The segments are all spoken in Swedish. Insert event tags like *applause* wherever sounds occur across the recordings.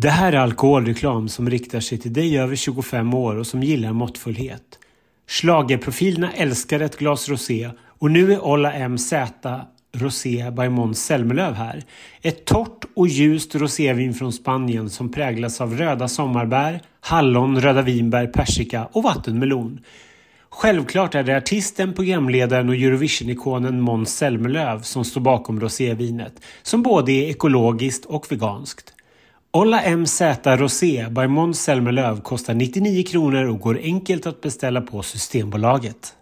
Det här är alkoholreklam som riktar sig till dig över 25 år och som gillar måttfullhet. Schlagerprofilerna älskar ett glas rosé och nu är Ola MZ Rosé by Måns Zelmerlöw här. Ett torrt och ljust rosévin från Spanien som präglas av röda sommarbär, hallon, röda vinbär, persika och vattenmelon. Självklart är det artisten, programledaren och Eurovision-ikonen Måns Zelmerlöw som står bakom rosévinet, som både är ekologiskt och veganskt. Olla MZ Rosé by Måns Zelmerlöw kostar 99 kronor och går enkelt att beställa på Systembolaget.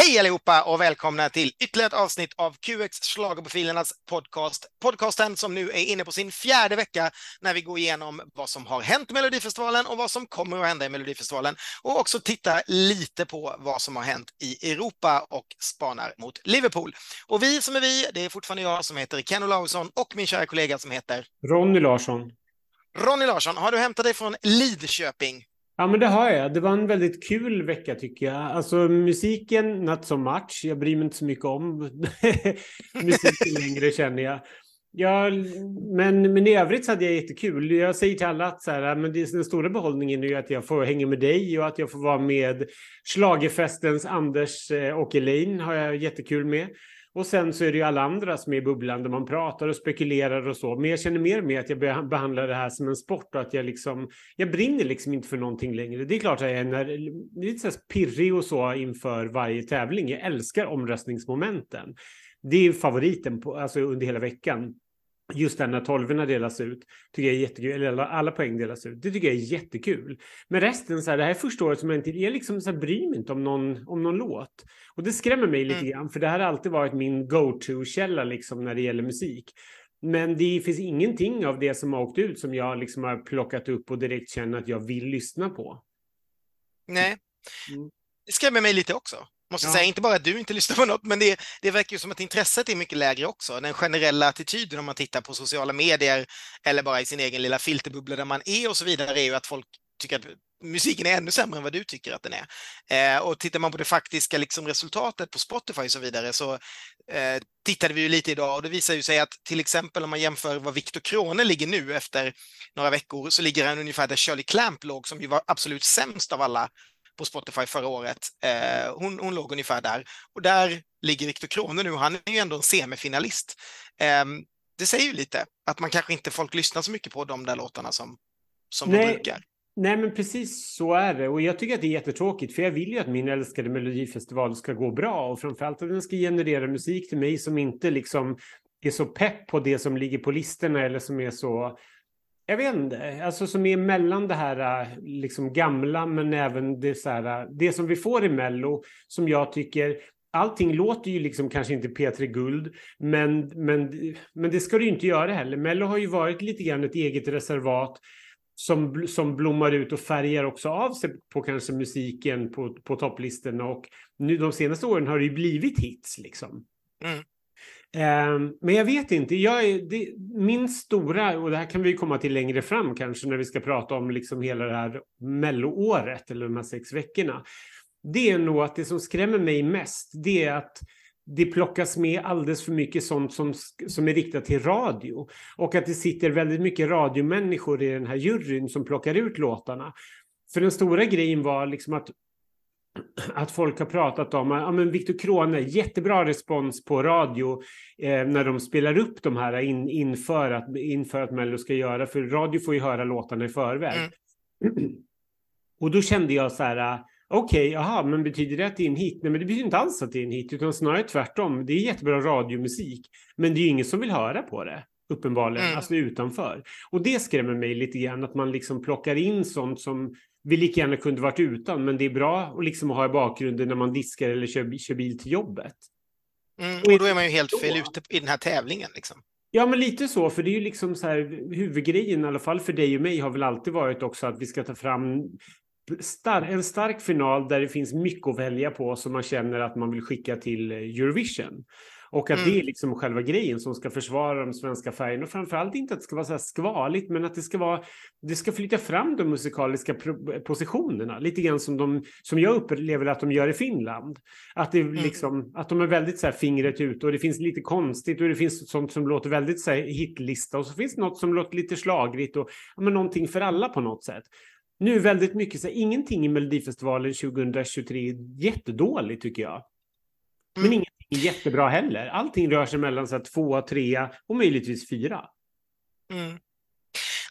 Hej allihopa och välkomna till ytterligare ett avsnitt av QX Schlagerprofilernas podcast. Podcasten som nu är inne på sin fjärde vecka när vi går igenom vad som har hänt i Melodifestivalen och vad som kommer att hända i Melodifestivalen och också titta lite på vad som har hänt i Europa och spanar mot Liverpool. Och vi som är vi, det är fortfarande jag som heter Ken Olausson och min kära kollega som heter Ronny Larsson. Ronny Larsson, har du hämtat dig från Lidköping? Ja, men det har jag. Det var en väldigt kul vecka tycker jag. Alltså musiken, not so much. Jag bryr mig inte så mycket om *laughs* musiken längre känner jag. Ja, men, men i övrigt så hade jag jättekul. Jag säger till alla att så här, men det, den stora behållningen är ju att jag får hänga med dig och att jag får vara med Slagerfestens Anders eh, och Elaine har jag jättekul med. Och sen så är det ju alla andra som är i bubblan där man pratar och spekulerar och så. Men jag känner mer och mer att jag behandlar det här som en sport och att jag liksom, jag brinner liksom inte för någonting längre. Det är klart att jag är lite så pirrig och så inför varje tävling. Jag älskar omröstningsmomenten. Det är favoriten på, alltså under hela veckan just när tolvorna delas ut, tycker jag är jättekul, eller alla poäng delas ut, det tycker jag är jättekul. Men resten, så här, det här är första året som jag inte, jag liksom så här, bryr mig inte om någon, om någon låt. Och det skrämmer mig lite mm. grann, för det här har alltid varit min go-to-källa liksom när det gäller musik. Men det finns ingenting av det som har åkt ut som jag liksom har plockat upp och direkt känner att jag vill lyssna på. Nej, mm. det skrämmer mig lite också. Måste ja. säga, inte bara att du inte lyssnar på något, men det, det verkar ju som att intresset är mycket lägre också. Den generella attityden om man tittar på sociala medier eller bara i sin egen lilla filterbubbla där man är och så vidare är ju att folk tycker att musiken är ännu sämre än vad du tycker att den är. Eh, och tittar man på det faktiska liksom, resultatet på Spotify och så vidare så eh, tittade vi ju lite idag och det visar ju sig att till exempel om man jämför vad Viktor Krone ligger nu efter några veckor så ligger han ungefär där Shirley Clamp låg som ju var absolut sämst av alla på Spotify förra året. Eh, hon, hon låg ungefär där. Och där ligger Viktor Krone nu, han är ju ändå en semifinalist. Eh, det säger ju lite att man kanske inte folk lyssnar så mycket på de där låtarna som, som de brukar. Nej, men precis så är det. Och jag tycker att det är jättetråkigt, för jag vill ju att min älskade melodifestival ska gå bra och framförallt att den ska generera musik till mig som inte liksom är så pepp på det som ligger på listorna eller som är så jag vet inte, alltså som är mellan det här äh, liksom gamla men även det, så här, äh, det som vi får i Mello som jag tycker Allting låter ju liksom kanske inte P3 Guld, men, men, men det ska du ju inte göra heller. Mello har ju varit lite grann ett eget reservat som, som blommar ut och färgar också av sig på kanske musiken på, på topplistorna. Och nu de senaste åren har det ju blivit hits liksom. Mm. Ehm, men jag vet inte. Jag är, det, min stora, och det här kan vi komma till längre fram kanske när vi ska prata om liksom hela det här melloåret eller de här sex veckorna. Det är nog att det som skrämmer mig mest, det är att det plockas med alldeles för mycket sånt som, som är riktat till radio. Och att det sitter väldigt mycket radiomänniskor i den här juryn som plockar ut låtarna. För den stora grejen var liksom att att folk har pratat om, ja men Viktor Krone, jättebra respons på radio eh, när de spelar upp de här in, inför, att, inför att Mello ska göra, för radio får ju höra låtarna i förväg. Mm. *clears throat* Och då kände jag så här, okej, okay, jaha, men betyder det att det är en hit? Nej, men det betyder inte alls att det är en hit, utan snarare tvärtom. Det är jättebra radiomusik, men det är ju ingen som vill höra på det uppenbarligen, mm. alltså utanför. Och det skrämmer mig lite grann, att man liksom plockar in sånt som vi lika gärna kunde varit utan, men det är bra att liksom ha i bakgrunden när man diskar eller kör, kör bil till jobbet. Mm, och då är man ju helt fel ute i den här tävlingen. Liksom. Ja, men lite så, för det är ju liksom så här, huvudgrejen, i alla fall för dig och mig, har väl alltid varit också att vi ska ta fram star en stark final där det finns mycket att välja på som man känner att man vill skicka till Eurovision. Och att mm. det är liksom själva grejen som ska försvara de svenska färgerna. Och framförallt inte att det ska vara så här skvaligt, men att det ska vara, det ska flytta fram de musikaliska positionerna. Lite grann som, de, som jag upplever att de gör i Finland. Att, det mm. liksom, att de är väldigt så här fingret ut och det finns lite konstigt och det finns sånt som låter väldigt så här hitlista och så finns det något som låter lite slagrigt och ja, men någonting för alla på något sätt. Nu väldigt mycket, så här, ingenting i Melodifestivalen 2023 är jättedåligt tycker jag. Men mm. ingenting är jättebra heller. Allting rör sig mellan så här, två, tre och möjligtvis fyra. Mm.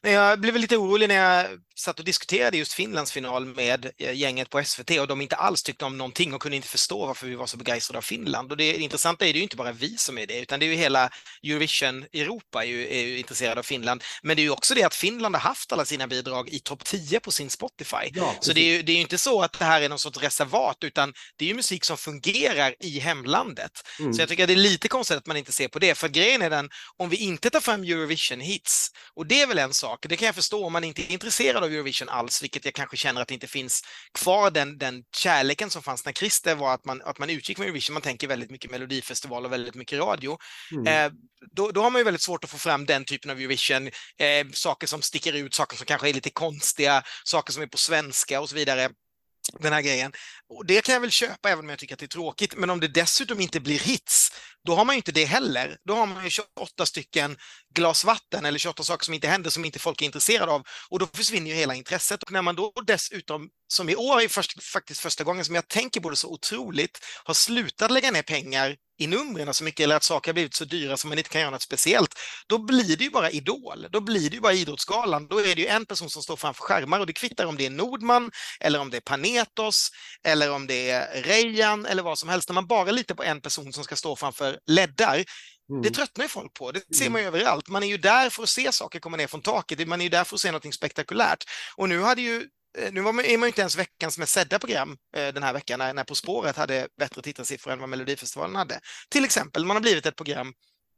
Jag blev lite orolig när jag satt och diskuterade just Finlands final med eh, gänget på SVT och de inte alls tyckte om någonting och kunde inte förstå varför vi var så begeistrade av Finland. Och det intressanta är det ju inte bara vi som är det, utan det är ju hela Eurovision-Europa är ju, är ju intresserad av Finland. Men det är ju också det att Finland har haft alla sina bidrag i topp 10 på sin Spotify. Ja, så det är, ju, det är ju inte så att det här är någon sorts reservat, utan det är ju musik som fungerar i hemlandet. Mm. Så jag tycker att det är lite konstigt att man inte ser på det, för grejen är den, om vi inte tar fram Eurovision-hits, och det är väl en sak, det kan jag förstå om man inte är intresserad av Eurovision alls, vilket jag kanske känner att det inte finns kvar den, den kärleken som fanns när Christer var att man, att man utgick från Eurovision. Man tänker väldigt mycket Melodifestival och väldigt mycket radio. Mm. Eh, då, då har man ju väldigt svårt att få fram den typen av Eurovision, eh, saker som sticker ut, saker som kanske är lite konstiga, saker som är på svenska och så vidare den här grejen. Och det kan jag väl köpa även om jag tycker att det är tråkigt. Men om det dessutom inte blir hits, då har man ju inte det heller. Då har man ju 28 stycken glas vatten eller 28 saker som inte händer som inte folk är intresserade av och då försvinner ju hela intresset. Och när man då dessutom, som i år är först, faktiskt första gången som jag tänker på det så otroligt, har slutat lägga ner pengar i numren så mycket eller att saker har blivit så dyra som man inte kan göra något speciellt, då blir det ju bara Idol. Då blir det ju bara Idrottsgalan. Då är det ju en person som står framför skärmar och det kvittar om det är Nordman eller om det är Panetos eller om det är Rejan eller vad som helst. När man bara litar på en person som ska stå framför leddar, Mm. Det tröttnar ju folk på. Det ser man ju överallt. Man är ju där för att se saker komma ner från taket. Man är ju där för att se något spektakulärt. Och nu hade ju nu var man, är man ju inte ens veckans mest sedda program eh, den här veckan när, när På spåret hade bättre tittarsiffror än vad Melodifestivalen hade. Till exempel, man har blivit ett program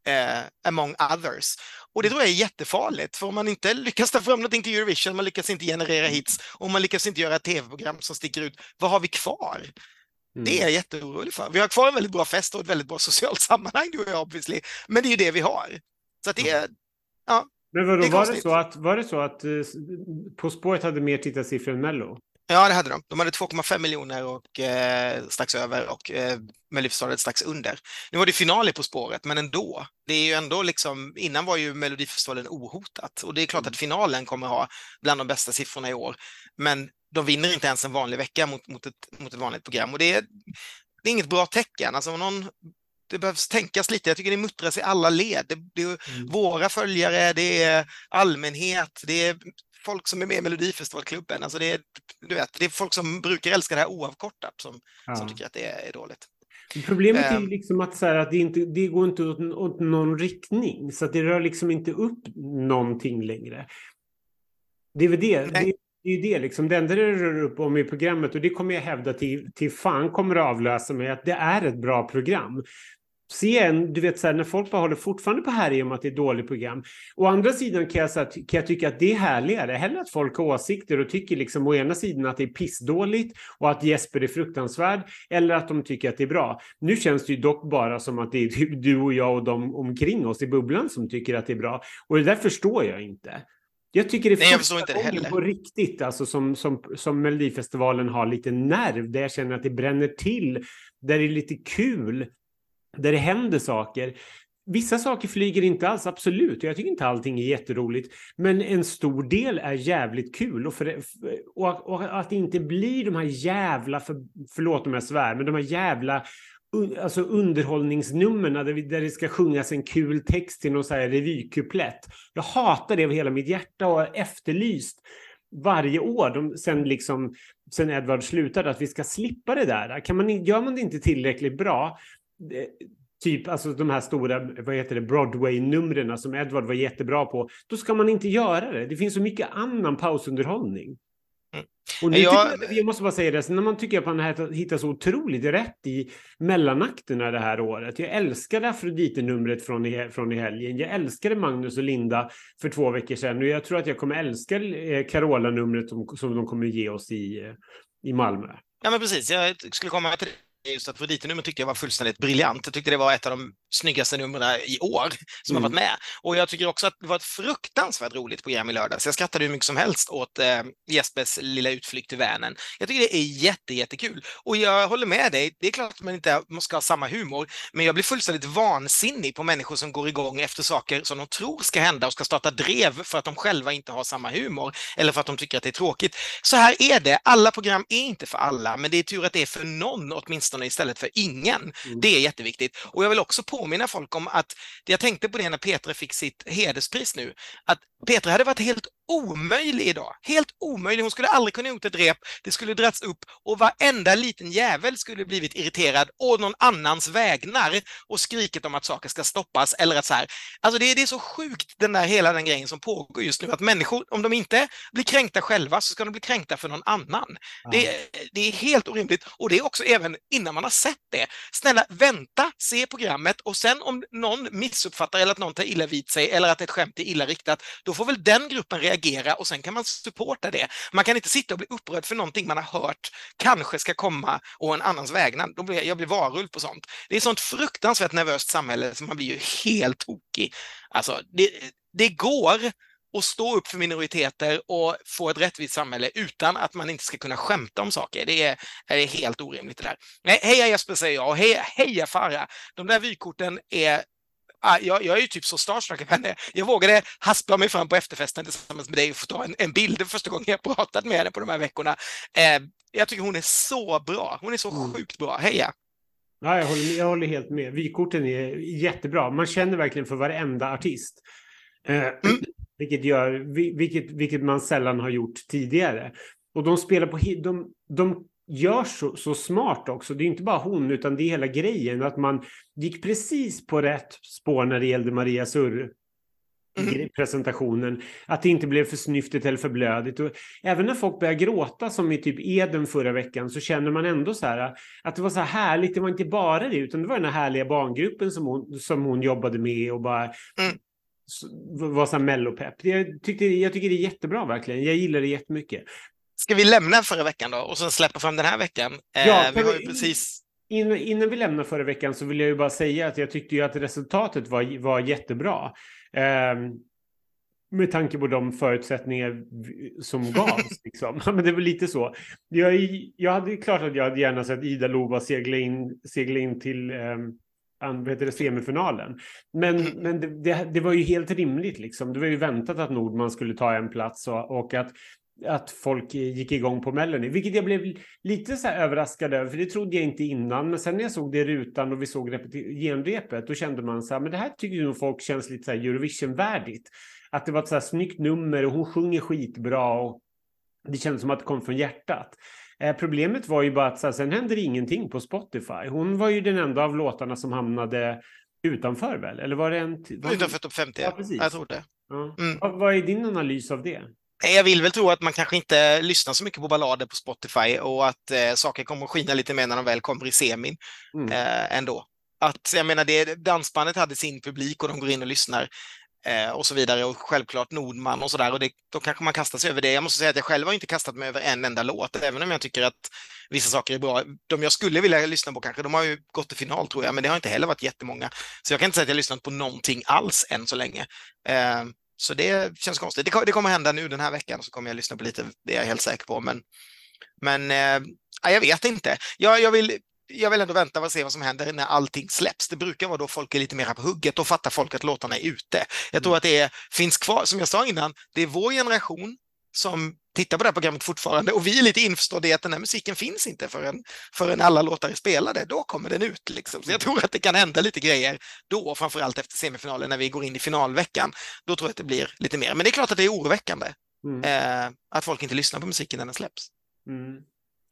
eh, among others. Och det tror jag är jättefarligt, för om man inte lyckas ta fram någonting till Eurovision, man lyckas inte generera hits och man lyckas inte göra ett tv-program som sticker ut, vad har vi kvar? Mm. Det är jag jätteorolig för. Vi har kvar en väldigt bra fest och ett väldigt bra socialt sammanhang, du och jag obviously, men det är ju det vi har. Så att det är, ja, men vadå, det var, det så att, var det så att uh, På spåret hade mer tittarsiffror än Mello? Ja, det hade de. De hade 2,5 miljoner och eh, strax över och eh, Melodifestivalen strax under. Nu var det final i På spåret, men ändå. Det är ju ändå liksom, innan var ju Melodifestivalen ohotat och det är klart att finalen kommer ha bland de bästa siffrorna i år. Men de vinner inte ens en vanlig vecka mot, mot, ett, mot ett vanligt program och det är, det är inget bra tecken. Alltså om någon det behövs tänkas lite. Jag tycker det muttras i alla led. Det, det är mm. våra följare, det är allmänhet, det är folk som är med i Melodifestivalklubben. Alltså det, är, du vet, det är folk som brukar älska det här oavkortat som, ja. som tycker att det är, är dåligt. Problemet är ehm. liksom att, så här, att det, inte, det går inte åt, åt någon riktning, så att det rör liksom inte upp någonting längre. Det är väl det. det det är det, liksom. det enda det rör upp om i programmet och det kommer jag hävda till, till fan kommer att avlösa mig att det är ett bra program se en, du vet så här, när folk bara håller fortfarande på här om att det är dåligt program. Å andra sidan kan jag, så här, kan jag tycka att det är härligare, hellre att folk har åsikter och tycker liksom å ena sidan att det är pissdåligt och att Jesper är fruktansvärd, eller att de tycker att det är bra. Nu känns det ju dock bara som att det är typ du och jag och de omkring oss i bubblan som tycker att det är bra. Och det där förstår jag inte. Jag tycker det är Nej, första gången på riktigt, alltså som, som, som Melodifestivalen har lite nerv, där jag känner att det bränner till, där det är lite kul, där det händer saker. Vissa saker flyger inte alls, absolut. Jag tycker inte allting är jätteroligt. Men en stor del är jävligt kul. Och, för, och, och att det inte blir de här jävla, för, förlåt om jag svär, men de här jävla alltså underhållningsnumren där, där det ska sjungas en kul text till någon så här revykuplett. Jag hatar det av hela mitt hjärta och har efterlyst varje år de, sen, liksom, sen Edward slutade att vi ska slippa det där. Kan man, gör man det inte tillräckligt bra typ alltså de här stora vad heter det, Broadway-numren som Edward var jättebra på, då ska man inte göra det. Det finns så mycket annan pausunderhållning. Mm. Och nu jag... Jag, jag måste bara säga det, när man tycker att man hittar så otroligt rätt i mellanakterna det här året. Jag älskade Afrodite-numret från i, från i helgen. Jag älskade Magnus och Linda för två veckor sedan och jag tror att jag kommer älska eh, Carola-numret som, som de kommer ge oss i, eh, i Malmö. Ja, men precis. Jag skulle komma till just att Afrodite-numret tyckte jag var fullständigt briljant. Jag tyckte det var ett av de snyggaste numren i år som mm. har varit med. Och jag tycker också att det var ett fruktansvärt roligt program i lördags. Jag skrattade hur mycket som helst åt eh, Jespers lilla utflykt till Vänern. Jag tycker det är jätte, jättekul. Och jag håller med dig, det är klart att man inte måste ha samma humor, men jag blir fullständigt vansinnig på människor som går igång efter saker som de tror ska hända och ska starta drev för att de själva inte har samma humor eller för att de tycker att det är tråkigt. Så här är det, alla program är inte för alla, men det är tur att det är för någon åtminstone istället för ingen. Mm. Det är jätteviktigt. Och jag vill också påminna folk om att, jag tänkte på det när Petra fick sitt hederspris nu, att Petra hade varit helt omöjlig idag. Helt omöjlig. Hon skulle aldrig kunna gjort ett rep. Det skulle dragits upp och varenda liten jävel skulle blivit irriterad å någon annans vägnar och skrikit om att saker ska stoppas eller att så här. Alltså det, det är så sjukt den där hela den grejen som pågår just nu att människor, om de inte blir kränkta själva så ska de bli kränkta för någon annan. Ja. Det, det är helt orimligt och det är också även innan man har sett det. Snälla vänta, se programmet och sen om någon missuppfattar eller att någon tar illa vid sig eller att ett skämt är illa riktat, då får väl den gruppen reagera reagera och sen kan man supporta det. Man kan inte sitta och bli upprörd för någonting man har hört kanske ska komma och en annans vägnar. Då blir, jag blir varulv på sånt. Det är sånt fruktansvärt nervöst samhälle så man blir ju helt tokig. Alltså, det, det går att stå upp för minoriteter och få ett rättvist samhälle utan att man inte ska kunna skämta om saker. Det är, är helt orimligt det där. Nej, heja Jesper säger jag och heja, heja Farah. De där vykorten är jag, jag är ju typ så starstruck av henne. Jag vågade haspa mig fram på efterfesten tillsammans med dig och få ta en, en bild för första gången jag pratat med henne på de här veckorna. Eh, jag tycker hon är så bra. Hon är så mm. sjukt bra. Heja! Ja, jag, håller, jag håller helt med. Vykorten är jättebra. Man känner verkligen för varenda artist. Eh, mm. vilket, gör, vilket, vilket man sällan har gjort tidigare. Och de spelar på... De, de gör så, så smart också. Det är inte bara hon, utan det är hela grejen. Att man gick precis på rätt spår när det gällde Maria Surr mm. presentationen. Att det inte blev för snyftigt eller för blödigt. Och även när folk börjar gråta som i typ Eden förra veckan så känner man ändå så här att det var så här härligt. Det var inte bara det utan det var den här härliga barngruppen som hon, som hon jobbade med och bara mm. var så här mellopepp. Jag, tyckte, jag tycker det är jättebra verkligen. Jag gillar det jättemycket. Ska vi lämna förra veckan då och sen släppa fram den här veckan? Eh, ja, vi har precis... Innan, vi lämnar förra veckan så vill jag ju bara säga att jag tyckte ju att resultatet var, var jättebra. Eh, med tanke på de förutsättningar som *laughs* gavs. liksom. Men det var lite så. Jag, jag hade klart att jag hade gärna sett Ida Lova segla in, segla in till eh, heter det, semifinalen. Men, mm. men det, det, det, var ju helt rimligt. Liksom. Det var ju väntat att Nordman skulle ta en plats och, och att att folk gick igång på Melanie, vilket jag blev lite så överraskad över, för det trodde jag inte innan. Men sen när jag såg det i rutan och vi såg genrepet, då kände man så här, men det här tycker nog folk känns lite så här Eurovision-värdigt. Att det var ett så här snyggt nummer och hon sjunger skitbra och det kändes som att det kom från hjärtat. Eh, problemet var ju bara att så här, sen hände det ingenting på Spotify. Hon var ju den enda av låtarna som hamnade utanför väl? Eller var det en... Var utanför topp 50, ja, precis. jag tror det. Ja. Mm. Vad, vad är din analys av det? Jag vill väl tro att man kanske inte lyssnar så mycket på ballader på Spotify och att eh, saker kommer att skina lite mer när de väl kommer i semin mm. eh, ändå. Att, jag menar, det, dansbandet hade sin publik och de går in och lyssnar eh, och så vidare och självklart Nordman och så där och det, då kanske man kastar sig över det. Jag måste säga att jag själv har inte kastat mig över en enda låt, även om jag tycker att vissa saker är bra. De jag skulle vilja lyssna på kanske, de har ju gått till final tror jag, men det har inte heller varit jättemånga. Så jag kan inte säga att jag lyssnat på någonting alls än så länge. Så det känns konstigt. Det, det kommer hända nu den här veckan, så kommer jag lyssna på lite, det är jag helt säker på. Men, men eh, jag vet inte. Jag, jag, vill, jag vill ändå vänta och se vad som händer när allting släpps. Det brukar vara då folk är lite mer på hugget. Då fattar folk att låtarna är ute. Jag tror mm. att det är, finns kvar, som jag sa innan, det är vår generation som tittar på det här programmet fortfarande och vi är lite införstådda i att den här musiken finns inte förrän, förrän alla låtar är spelade. Då kommer den ut. Liksom. Så jag tror att det kan hända lite grejer då, framförallt efter semifinalen när vi går in i finalveckan. Då tror jag att det blir lite mer. Men det är klart att det är oroväckande mm. eh, att folk inte lyssnar på musiken när den släpps. Mm.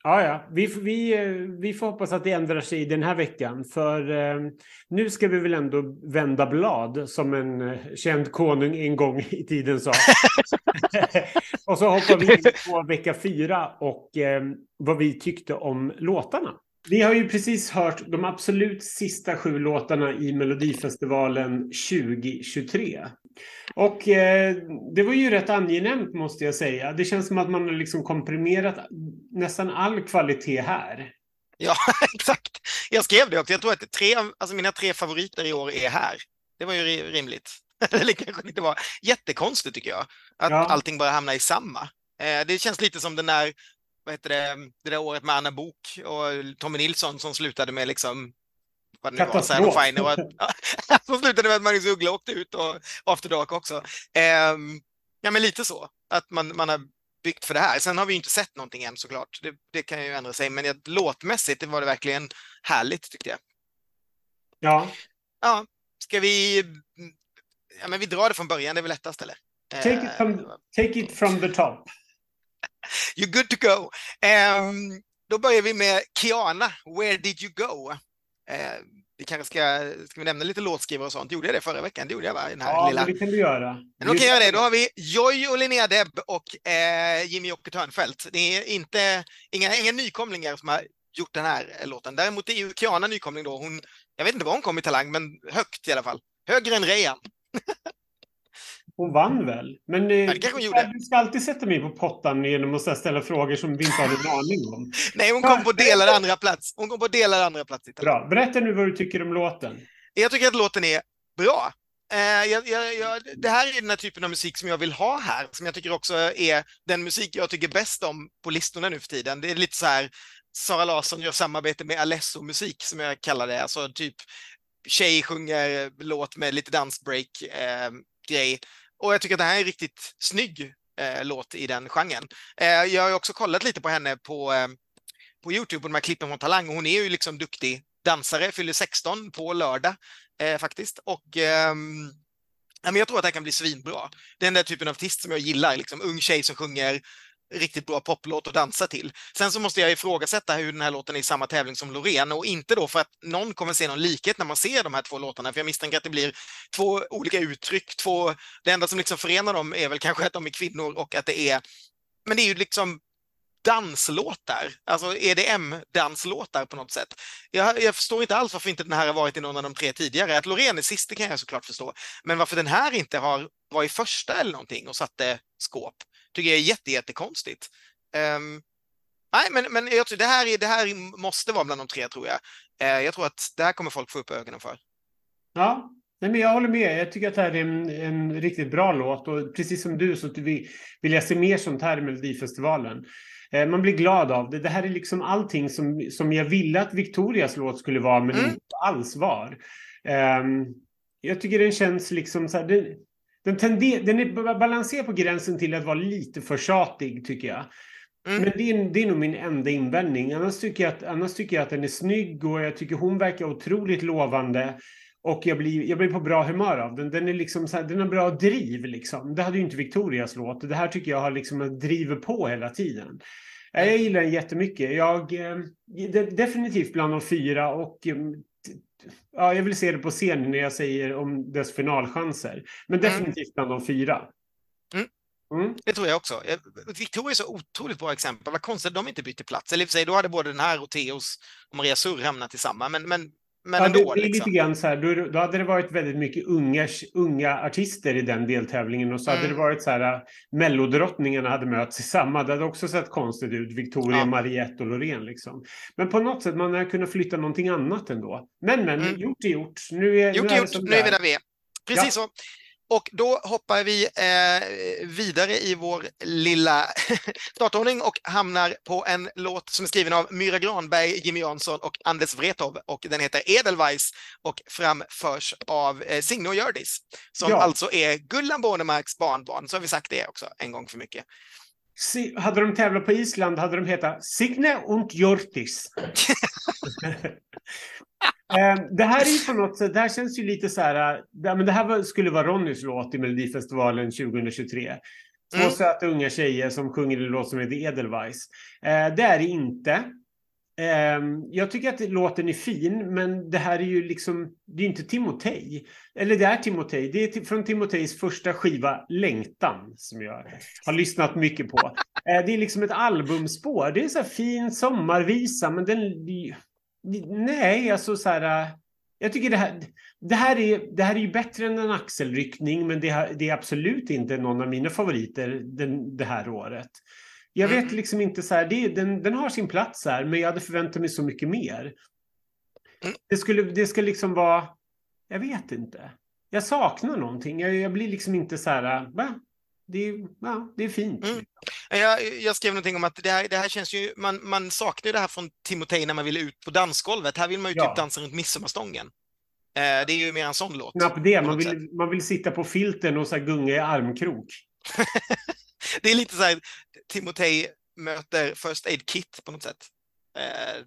Ja, ja. Vi, vi, vi får hoppas att det ändrar sig den här veckan. För eh, nu ska vi väl ändå vända blad, som en eh, känd konung en gång i tiden sa. *laughs* och så hoppar vi in på vecka fyra och eh, vad vi tyckte om låtarna. Vi har ju precis hört de absolut sista sju låtarna i Melodifestivalen 2023. Och eh, det var ju rätt angenämt måste jag säga. Det känns som att man har liksom komprimerat nästan all kvalitet här. Ja, *laughs* exakt. Jag skrev det också. Jag tror att tre, alltså mina tre favoriter i år är här. Det var ju rimligt. *laughs* Eller kanske inte var jättekonstigt tycker jag. Att ja. allting bara hamnar i samma. Eh, det känns lite som den där, vad heter det, det där året med Anna Bok och Tommy Nilsson som slutade med liksom vad det nu var, Finer, och att, som slutade med att Magnus Uggla åkte ut och After Dark också. Eh, ja, men lite så, att man, man har byggt för det här. Sen har vi inte sett någonting än såklart. Det, det kan ju ändra sig, men jag, låtmässigt det var det verkligen härligt tyckte jag. Ja. Ja, ska vi... Ja, men vi drar det från början, det är väl lättast eller? Take it from, take it from the top. *laughs* You're good to go. Um, då börjar vi med Kiana, Where did you go? Uh, vi kanske ska, ska vi nämna lite låtskrivare och sånt. Gjorde jag det förra veckan? Det gjorde jag va? Den här ja, lilla... det kan du göra. Men jag göra det. Då har vi Joy och Linnea Deb och eh, Jimmy Jocke Törnfeldt. Det är inte, inga, inga nykomlingar som har gjort den här låten. Däremot är ju Kiana nykomling då. Hon, jag vet inte vad hon kom i Talang, men högt i alla fall. Högre än Rejan. *laughs* Hon vann väl? Men eh, det hon gjorde. du ska alltid sätta mig på pottan genom att ställa frågor som vi inte har en aning om. *laughs* Nej, hon kom på delad andra plats. Hon kom på delad andra plats. Bra. Berätta nu vad du tycker om låten. Jag tycker att låten är bra. Eh, jag, jag, jag, det här är den här typen av musik som jag vill ha här, som jag tycker också är den musik jag tycker bäst om på listorna nu för tiden. Det är lite så här, Sara Larsson gör samarbete med Alesso-musik som jag kallar det, alltså typ tjej sjunger låt med lite dansbreak eh, grej och jag tycker att det här är en riktigt snygg eh, låt i den genren. Eh, jag har också kollat lite på henne på, eh, på Youtube, på de här klippen från Talang. Hon är ju liksom duktig dansare, fyller 16 på lördag eh, faktiskt. Och ehm, jag tror att det här kan bli svinbra. Det är den där typen av artist som jag gillar, liksom ung tjej som sjunger riktigt bra poplåt att dansa till. Sen så måste jag ifrågasätta hur den här låten är i samma tävling som Loreen och inte då för att någon kommer se någon likhet när man ser de här två låtarna, för jag misstänker att det blir två olika uttryck, två, det enda som liksom förenar dem är väl kanske att de är kvinnor och att det är, men det är ju liksom danslåtar, alltså EDM-danslåtar på något sätt. Jag, jag, förstår inte alls varför inte den här har varit i någon av de tre tidigare. Att Loreen är sist, det kan jag såklart förstå. Men varför den här inte har varit första eller någonting och satte skåp tycker jag är jätte, jättekonstigt. Um, nej, men, men jag tror det, här är, det här måste vara bland de tre, tror jag. Uh, jag tror att det här kommer folk få upp ögonen för. Ja, Nej, men jag håller med. Jag tycker att det här är en, en riktigt bra låt och precis som du så vill, vill jag se mer sånt här i Melodifestivalen. Eh, man blir glad av det. Det här är liksom allting som, som jag ville att Victorias låt skulle vara men mm. inte alls var. Eh, jag tycker den känns liksom så här, den, den, tender, den är balanserad på gränsen till att vara lite för tjatig, tycker jag. Mm. Men det är, det är nog min enda invändning. Annars tycker, jag att, annars tycker jag att den är snygg och jag tycker hon verkar otroligt lovande. Och jag blir, jag blir på bra humör av den. Den, är liksom här, den har bra driv. Liksom. Det hade ju inte Victorias låt. Det här tycker jag har liksom driver på hela tiden. Jag gillar den jättemycket. Jag, eh, definitivt bland de fyra och mm, ja, jag vill se det på scen när jag säger om dess finalchanser. Men mm. definitivt bland de fyra. Mm. Mm. Det tror jag också. Victoria är så otroligt bra exempel. Vad konstigt att de inte bytte plats. Eller i och för sig, då hade både den här och Theos och Maria Surr hamnat i samma. Men, men men ja, ändå, det, det är liksom. lite grann så här, då, då, hade det varit väldigt mycket unga, unga artister i den deltävlingen och så mm. hade det varit så här, äh, mellodrottningarna hade mötts i samma. Det hade också sett konstigt ut, Victoria, ja. Mariette och Loreen liksom. Men på något sätt, man hade kunnat flytta någonting annat ändå. Men, men, mm. gjort är gjort. Nu är, gjort nu är, gjort, nu är vi där vi är. Precis ja. så. Och då hoppar vi eh, vidare i vår lilla *laughs* startordning och hamnar på en låt som är skriven av Myra Granberg, Jimmy Jansson och Anders Wrethov och den heter Edelweiss och framförs av eh, Signe och Hjördis som ja. alltså är Gullan Bornemarks barnbarn. Så har vi sagt det också en gång för mycket. hade de tävlat på Island hade de hetat Signe und Hjördis. *laughs* *laughs* Eh, det här är ju på något sätt, det här känns ju lite så här, äh, det, men det här skulle vara Ronnys låt i Melodifestivalen 2023. Två mm. söta unga tjejer som sjunger en låt som heter Edelweiss. Eh, det är det inte. Eh, jag tycker att låten är fin, men det här är ju liksom, det är inte Timotej. Eller det är Timotej, det är från Timotejs första skiva Längtan som jag har lyssnat mycket på. det är liksom ett albumspår, det är så här fin sommarvisa, men den Nej, alltså så här. Äh, jag tycker det här, det här, är, det här är ju bättre än en axelryckning, men det, det är absolut inte någon av mina favoriter den, det här året. Jag vet mm. liksom inte så här, det, den, den har sin plats här, men jag hade förväntat mig så mycket mer. Mm. Det, skulle, det ska liksom vara, jag vet inte. Jag saknar någonting. Jag, jag blir liksom inte så här, va? Det, ja, det är fint. Mm. Jag, jag, skrev någonting om att det här, det här känns ju, man, man saknar ju det här från Timotej när man ville ut på dansgolvet. Här vill man ju typ ja. typ dansa runt midsommarstången. Eh, det är ju mer en sån låt. Knappt det, man vill, man vill sitta på filten och så gunga i armkrok. *laughs* det är lite så här, Timotej möter First Aid Kit på något sätt. Eh,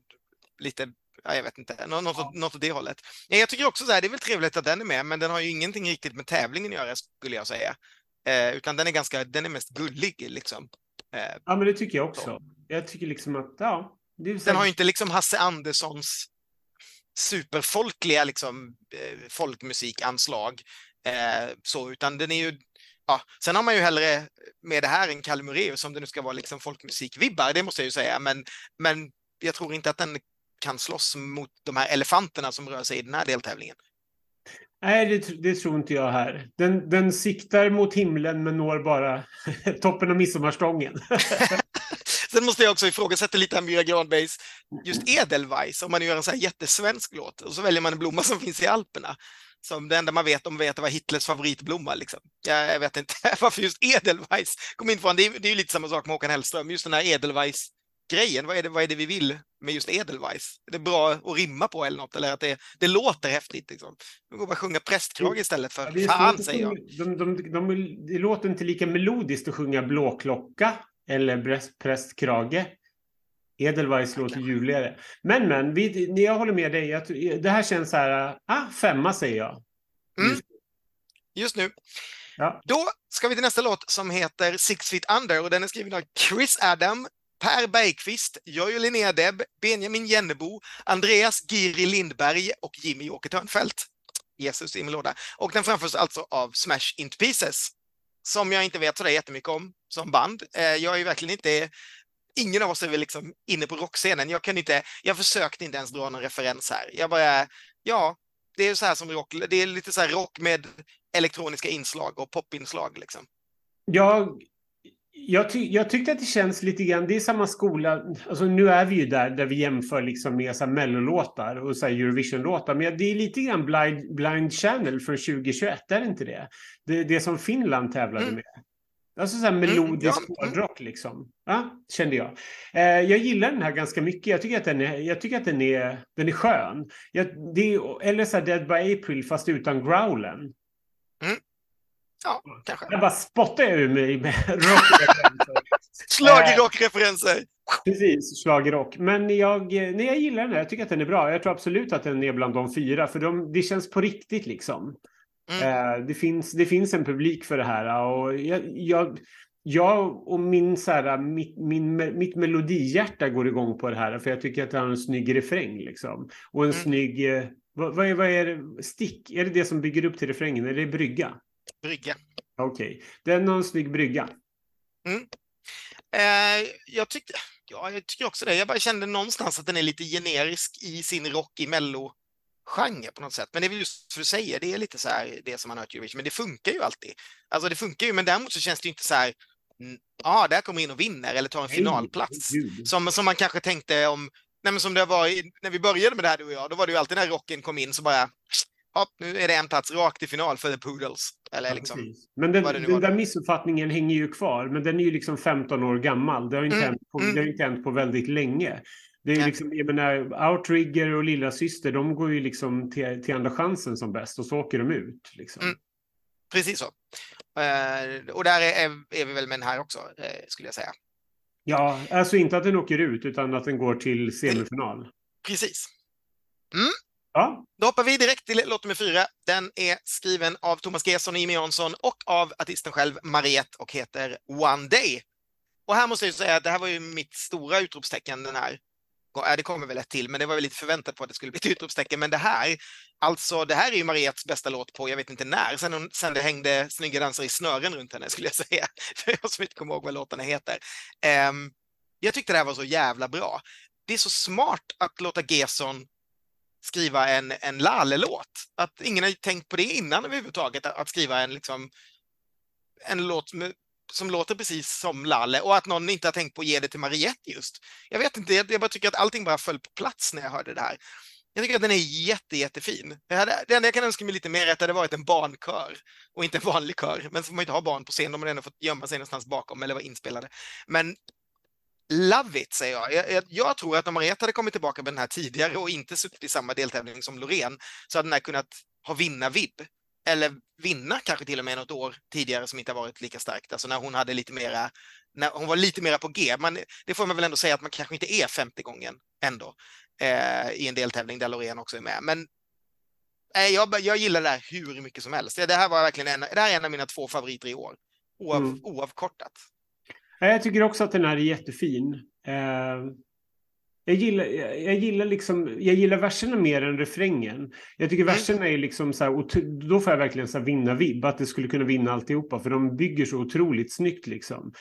lite, ja, jag vet inte, något, ja. något åt det hållet. Ja, jag tycker också så här, det är väl trevligt att den är med, men den har ju ingenting riktigt med tävlingen att göra, skulle jag säga. Eh, utan den är ganska, den är mest gullig liksom. Eh, ja, men det tycker jag också. Så. Jag tycker liksom att, ja. den har ju inte liksom Hasse Anderssons superfolkliga liksom, eh, folkmusikanslag. Eh, så, utan den är ju Ja, sen har man ju hellre med det här en Kalle Mureus om det nu ska vara liksom folkmusikvibbar, det måste jag ju säga, men, men jag tror inte att den kan slåss mot de här elefanterna som rör sig i den här deltävlingen. Nej, det, det, tror inte jag här. Den, den siktar mot himlen men når bara *laughs* toppen av midsommarstången. *laughs* Sen måste jag också ifrågasätta lite Amira Granbergs just Edelweiss, om man gör en så här jättesvensk låt och så väljer man en blomma som finns i Alperna. Som det enda man vet om vet var Hitlers favoritblomma. Liksom. Jag, jag vet inte *laughs* varför just Edelweiss kom in från. Det är, det är ju lite samma sak med Håkan Hellström, just den här Edelweiss grejen. Vad är, det, vad är det vi vill med just Edelweiss? Är det bra att rimma på eller något? Eller att det, det låter häftigt? Liksom. Vi går bara sjunga prästkrage istället för ja, fan, säger jag. De, de, de, de, det låter inte lika melodiskt att sjunga blåklocka eller prästkrage. Edelweiss låter ljuvligare. Men, men, vi, jag håller med dig. Jag, det här känns så här, ah, femma säger jag. Mm. Just nu. Ja. Då ska vi till nästa låt som heter Six Feet Under och den är skriven av Chris Adam, Per Bergqvist, Jojje Linnea Deb, Benjamin Jennebo, Andreas Giri Lindberg och Jimmy Åke Törnfeldt. Jesus i min låda. Och den framförs alltså av Smash Into Pieces, som jag inte vet så jättemycket om som band. Eh, jag är verkligen inte ingen av oss är väl liksom inne på rockscenen. Jag kan inte, jag försökte inte ens dra någon referens här. Jag bara, ja, det är så här som rock, det är lite så här rock med elektroniska inslag och popinslag liksom. Jag jag, ty jag tyckte att det känns lite grann, det är samma skola, alltså nu är vi ju där, där vi jämför liksom med så mellolåtar och så Eurovision-låtar, men det är lite grann Blind, Blind Channel från 2021, är det inte det? Det, det som Finland tävlade mm. med. Alltså så här mm, melodisk mm, ja. hårdrock liksom. Ja, kände jag. Eh, jag gillar den här ganska mycket. Jag tycker att den är, jag tycker att den är, den är skön. Jag, det är, eller så här Dead by April fast utan growlen. Mm. Ja, kanske. Jag bara spottar ur mig med rockreferenser. *laughs* Schlagerrockreferenser. Precis, schlagerrock. Men jag, nej, jag gillar den här. Jag tycker att den är bra. Jag tror absolut att den är bland de fyra. För de, det känns på riktigt liksom. Mm. Eh, det, finns, det finns en publik för det här. Och jag, jag, jag och min, så här, mitt, min, mitt melodihjärta går igång på det här. För jag tycker att det har en snygg refräng. Liksom. Och en mm. snygg... Eh, vad, vad, är, vad är det? Stick? Är det det som bygger upp till refrängen? Är det brygga? Brygga. Okej, okay. det är någon snygg brygga. Mm. Eh, jag, tyckte, ja, jag tycker också det. Jag bara kände någonstans att den är lite generisk i sin rock i mello genre på något sätt. Men det är väl just för du säger, det är lite så här det som man har hört Eurovision, men det funkar ju alltid. Alltså det funkar ju, men däremot så känns det inte så här, ja, ah, där kommer in och vinner eller tar en finalplats. Som, som man kanske tänkte om, nej men som det var i, när vi började med det här du och jag, då var det ju alltid när rocken kom in så bara, ja, nu är det en plats rakt i final för The Poodles. Eller liksom, ja, men den, den där missuppfattningen hänger ju kvar, men den är ju liksom 15 år gammal. Det har inte, mm. hänt, på, mm. det har inte hänt på väldigt länge. Det är liksom, jag menar, Outrigger och Lilla Syster, de går ju liksom till, till andra chansen som bäst och så åker de ut. Liksom. Mm. Precis så. Uh, och där är, är, vi väl med den här också, uh, skulle jag säga. Ja, alltså inte att den åker ut, utan att den går till semifinal. Precis. Mm. Ja. Då hoppar vi direkt till låt nummer fyra. Den är skriven av Thomas Gesson och Jimmy Jansson och av artisten själv, Mariette, och heter One Day. Och här måste jag säga att det här var ju mitt stora utropstecken den här. Ja, det kommer väl ett till, men det var väl lite förväntat på att det skulle bli ett utropstecken. Men det här, alltså det här är ju Mariettes bästa låt på jag vet inte när, sen, hon, sen det hängde snygga dansare i snören runt henne skulle jag säga. *laughs* För jag som inte kommer ihåg vad låtarna heter. Um, jag tyckte det här var så jävla bra. Det är så smart att låta Gesson skriva en, en Lalle-låt. Att ingen har tänkt på det innan överhuvudtaget, att skriva en, liksom, en låt med, som låter precis som Lalle och att någon inte har tänkt på att ge det till Mariette just. Jag vet inte, jag bara tycker att allting bara föll på plats när jag hörde det här. Jag tycker att den är jätte, jättefin. Det, det enda jag kan önska mig lite mer är att det hade varit en barnkör och inte en vanlig kör. Men så får man inte ha barn på scen, de har ändå fått gömma sig någonstans bakom eller vara inspelade. Men love it, säger jag. Jag, jag. tror att om Mariette hade kommit tillbaka med den här tidigare och inte suttit i samma deltävling som Loreen så hade den här kunnat ha vinna-vibb. Eller vinna kanske till och med något år tidigare som inte har varit lika starkt. Alltså när hon hade lite mera, när hon var lite mera på G. Men det får man väl ändå säga att man kanske inte är femte gången ändå eh, i en deltävling där Loreen också är med. Men eh, jag, jag gillar det här hur mycket som helst. Det här var verkligen en, det här är en av mina två favoriter i år. Oav, mm. Oavkortat. Jag tycker också att den här är jättefin. Eh, jag gillar, jag, gillar liksom, jag gillar verserna mer än refrängen. Jag tycker mm. verserna är liksom så här, och då får jag verkligen så här vinna vibb, att det skulle kunna vinna alltihopa, för de bygger så otroligt snyggt liksom.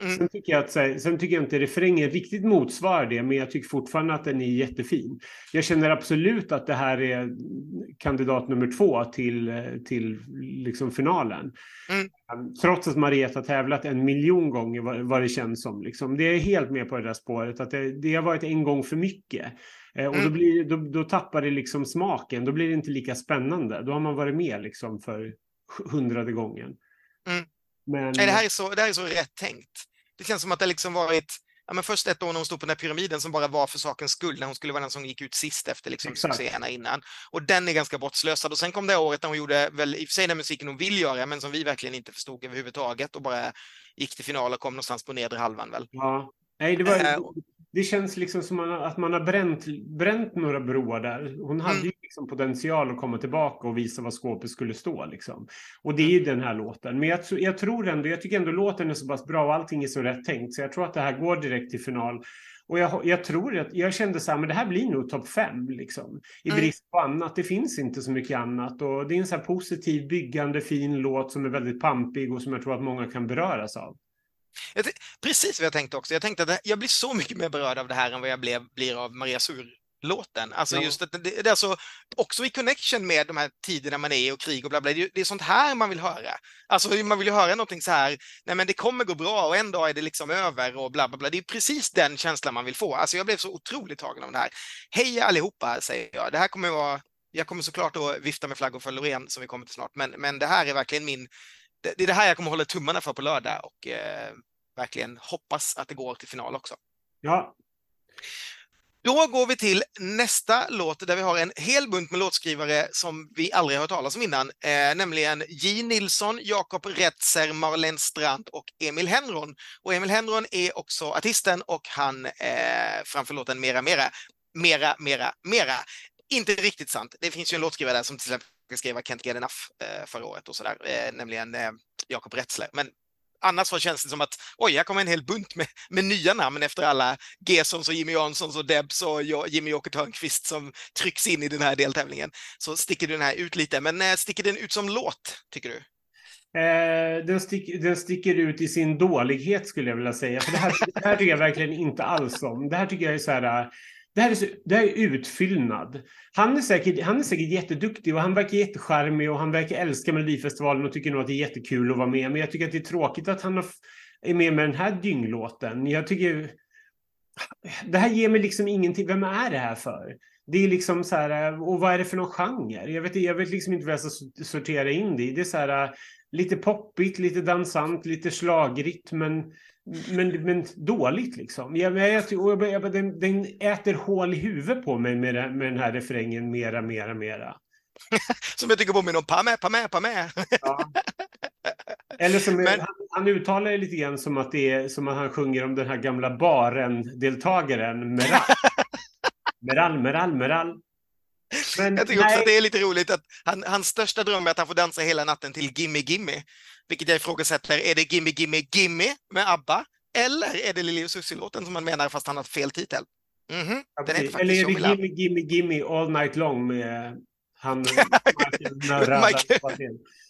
Mm. Sen, tycker jag att, sen tycker jag inte refrängen riktigt motsvarar det, men jag tycker fortfarande att den är jättefin. Jag känner absolut att det här är kandidat nummer två till, till liksom finalen. Mm. Trots att Marietta har tävlat en miljon gånger vad, vad det känns som. Liksom. Det är helt med på det där spåret, att det, det har varit en gång för mycket. Eh, och då, mm. blir, då, då tappar det liksom smaken, då blir det inte lika spännande. Då har man varit med liksom för hundrade gången. Mm. Men... Nej, det, här är så, det här är så rätt tänkt. Det känns som att det liksom varit ja, men först ett år när hon stod på den här pyramiden som bara var för sakens skull, när hon skulle vara den som gick ut sist efter liksom succéerna innan. Och den är ganska bortslösad. Och sen kom det året när hon gjorde, väl i och för sig den musiken hon vill göra, men som vi verkligen inte förstod överhuvudtaget och bara gick till final och kom någonstans på nedre halvan väl. Ja, nej, det var, äh, det känns liksom som att man har bränt, bränt några broar där. Hon hade mm. ju liksom potential att komma tillbaka och visa vad skåpet skulle stå. Liksom. Och det är ju den här låten. Men jag, jag, tror ändå, jag tycker ändå låten är så pass bra och allting är så rätt tänkt. Så jag tror att det här går direkt till final. Och jag, jag tror att jag kände så här, men det här blir nog topp fem liksom. I mm. brist på annat. Det finns inte så mycket annat. Och det är en så här positiv, byggande, fin låt som är väldigt pampig och som jag tror att många kan beröras av. Precis vad jag tänkte också. Jag tänkte att jag blir så mycket mer berörd av det här än vad jag blev, blir av Maria Sur låten. Alltså ja. just att det, det, är alltså också i connection med de här tiderna man är i och krig och bla bla. Det, det är sånt här man vill höra. Alltså man vill ju höra någonting så här, nej men det kommer gå bra och en dag är det liksom över och bla bla bla. Det är precis den känslan man vill få. Alltså jag blev så otroligt tagen av det här. Hej allihopa, säger jag. Det här kommer vara jag kommer såklart att vifta med flaggor för Loreen som vi kommer till snart, men, men det här är verkligen min... Det, det är det här jag kommer hålla tummarna för på lördag och eh, verkligen hoppas att det går till final också. Ja. Då går vi till nästa låt där vi har en hel bunt med låtskrivare som vi aldrig har hört talas om innan, eh, nämligen J. Nilsson, Jakob Retzer, Marlene Strand och Emil Henron. Och Emil Henron är också artisten och han eh, framför låten Mera Mera. Mera, Mera, Mera. Inte riktigt sant. Det finns ju en låtskrivare där som till exempel skrev Kent Get Enough förra året och sådär, eh, nämligen eh, Jakob Retzler. Men annars var känns det som att oj, här kommer en hel bunt med, med nya namn efter alla Gesons och Jimmy Janssons och Debs och Jimmy Åke Törnqvist som trycks in i den här deltävlingen. Så sticker den här ut lite, men eh, sticker den ut som låt, tycker du? Eh, den, stick, den, sticker ut i sin dålighet skulle jag vilja säga. För det, här, det här tycker jag verkligen inte alls om. Det här tycker jag är så här det här, är det här är utfyllnad. Han är, säkert, han är säkert jätteduktig och han verkar jättecharmig och han verkar älska Melodifestivalen och tycker nog att det är jättekul att vara med. Men jag tycker att det är tråkigt att han är med med den här dynglåten. Jag tycker... Det här ger mig liksom ingenting. Vem är det här för? Det är liksom så här, och vad är det för någon genre? Jag vet, jag vet liksom inte vad jag ska sortera in det i. Det är så här, lite poppigt, lite dansant, lite slagrigt, men men, men dåligt liksom. Jag, jag, jag, jag, den, den äter hål i huvudet på mig med, med den här refrängen mera, mera, mera. *laughs* som jag tycker påminner om pa med, pa med, pa med. ja. Eller som *laughs* men... han, han uttalar det lite grann som att det är som att han sjunger om den här gamla baren-deltagaren Meral. *laughs* Meral, Meral, Meral. Men, jag tycker nej. också att det är lite roligt att han, hans största dröm är att han får dansa hela natten till Gimme Gimme. Vilket jag ifrågasätter. Är det Gimme Gimme Gimme med ABBA? Eller är det Lili och Susie-låten som man menar fast han har fel titel? Mm -hmm. ja, Eller är det Gimme Gimme Gimme All Night Long med han *laughs* Michael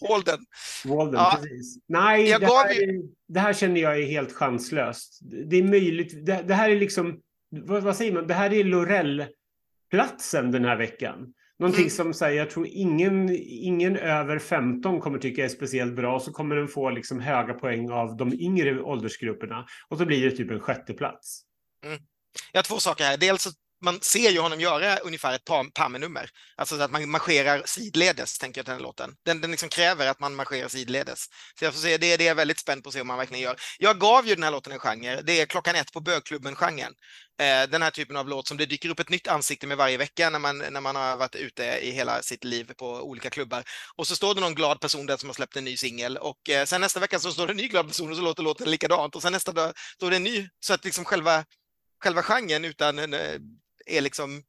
Walden. Walden, ja. precis. Nej, det här, det här, känner jag är helt chanslöst. Det är möjligt. Det, det här är liksom, vad, vad, säger man, det här är Lorell-platsen den här veckan. Någonting mm. som säger, jag tror ingen, ingen över 15 kommer tycka är speciellt bra. Så kommer den få liksom höga poäng av de yngre åldersgrupperna. Och så blir det typ en sjätte plats. Mm. Jag har två saker här. Dels man ser ju honom göra ungefär ett Palme-nummer. Alltså att man marscherar sidledes, tänker jag till den låten. Den, den liksom kräver att man marscherar sidledes. Så jag får se, det, det är jag väldigt spänd på att se om man verkligen gör. Jag gav ju den här låten en genre. Det är klockan ett på bögklubben-genren. Eh, den här typen av låt som det dyker upp ett nytt ansikte med varje vecka när man, när man har varit ute i hela sitt liv på olika klubbar. Och så står det någon glad person där som har släppt en ny singel och eh, sen nästa vecka så står det en ny glad person och så låter låten likadant och sen nästa dag står det en ny. Så att liksom själva själva genren utan eh, är liksom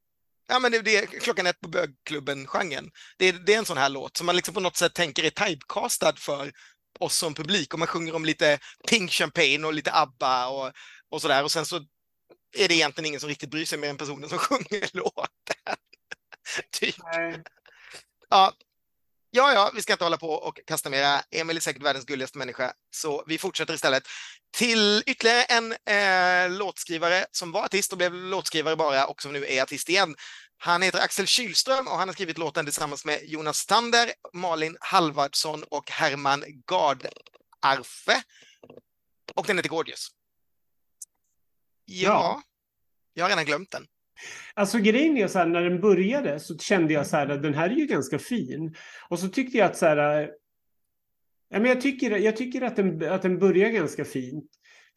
Ja, men det, det är klockan ett på bögklubben-genren. Det, det, är en sån här låt som man liksom på något sätt tänker är typecastad för oss som publik och man sjunger om lite Pink Champagne och lite ABBA och, och sådär och sen så är det egentligen ingen som riktigt bryr sig mer än personen som *laughs* sjunger låten. *laughs* typ. Ja, Ja, ja, vi ska inte hålla på och kasta mera. Emil är säkert världens gulligaste människa, så vi fortsätter istället till ytterligare en eh, låtskrivare som var artist och blev låtskrivare bara och som nu är artist igen. Han heter Axel Kylström och han har skrivit låten tillsammans med Jonas Tander, Malin Halvardsson och Herman Gardarfe. Och den heter Gorgeous. Ja, ja. jag har redan glömt den. Alltså grejen är så här, när den började så kände jag så här att den här är ju ganska fin. Och så tyckte jag att så här, ja, men jag tycker, jag tycker att, den, att den börjar ganska fint.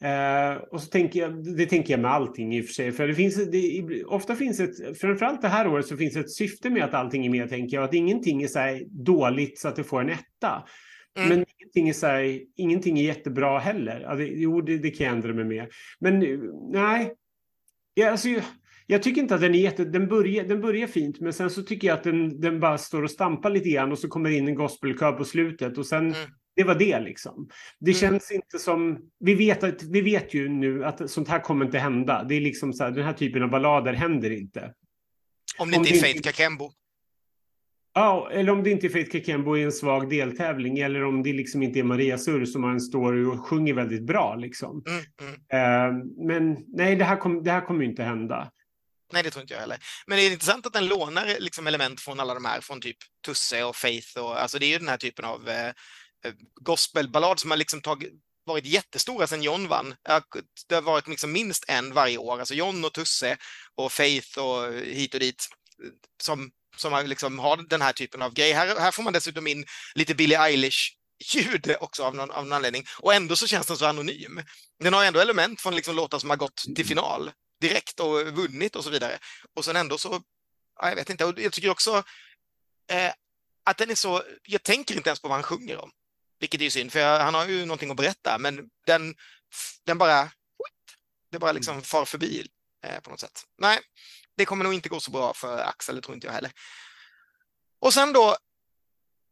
Eh, och så tänker jag, det tänker jag med allting i och för sig. För det finns, det, ofta finns ett, framförallt det här året så finns ett syfte med att allting är med, tänker jag. Att ingenting är så här dåligt så att det får en etta. Mm. Men ingenting är, så här, ingenting är jättebra heller. Alltså, jo, det, det kan jag ändra mig med. Men nej, ja, alltså, jag tycker inte att den är jätte... Den börjar, den börjar fint, men sen så tycker jag att den, den bara står och stampar lite grann och så kommer in en gospelkör på slutet och sen... Mm. Det var det liksom. Det mm. känns inte som... Vi vet, att, vi vet ju nu att sånt här kommer inte hända. Det är liksom så här, den här typen av ballader händer inte. Om det inte är Faith Kakembo. Ja, eller om det inte är Faith Kakembo i en svag deltävling eller om det liksom inte är Maria Sur som har en story och sjunger väldigt bra liksom. Mm, mm. Uh, men nej, det här, kom, det här kommer inte hända. Nej, det tror inte jag heller. Men det är intressant att den lånar liksom element från alla de här, från typ Tusse och Faith och alltså det är ju den här typen av eh, eh gospelballad som har liksom tagit varit jättestora sedan John vann. Det har varit liksom minst en varje år, alltså John och Tusse och Faith och hit och dit som, som liksom har den här typen av grej. Här, här får man dessutom in lite Billie Eilish ljud också av någon, av någon anledning och ändå så känns den så anonym. Den har ändå element från liksom låtar som har gått till final direkt och vunnit och så vidare. Och sen ändå så, ja, jag vet inte, och jag tycker också eh, att den är så, jag tänker inte ens på vad han sjunger om, vilket är ju synd, för jag, han har ju någonting att berätta, men den, den bara, det bara liksom mm. far förbi eh, på något sätt. Nej, det kommer nog inte gå så bra för Axel, det tror inte jag heller. Och sen då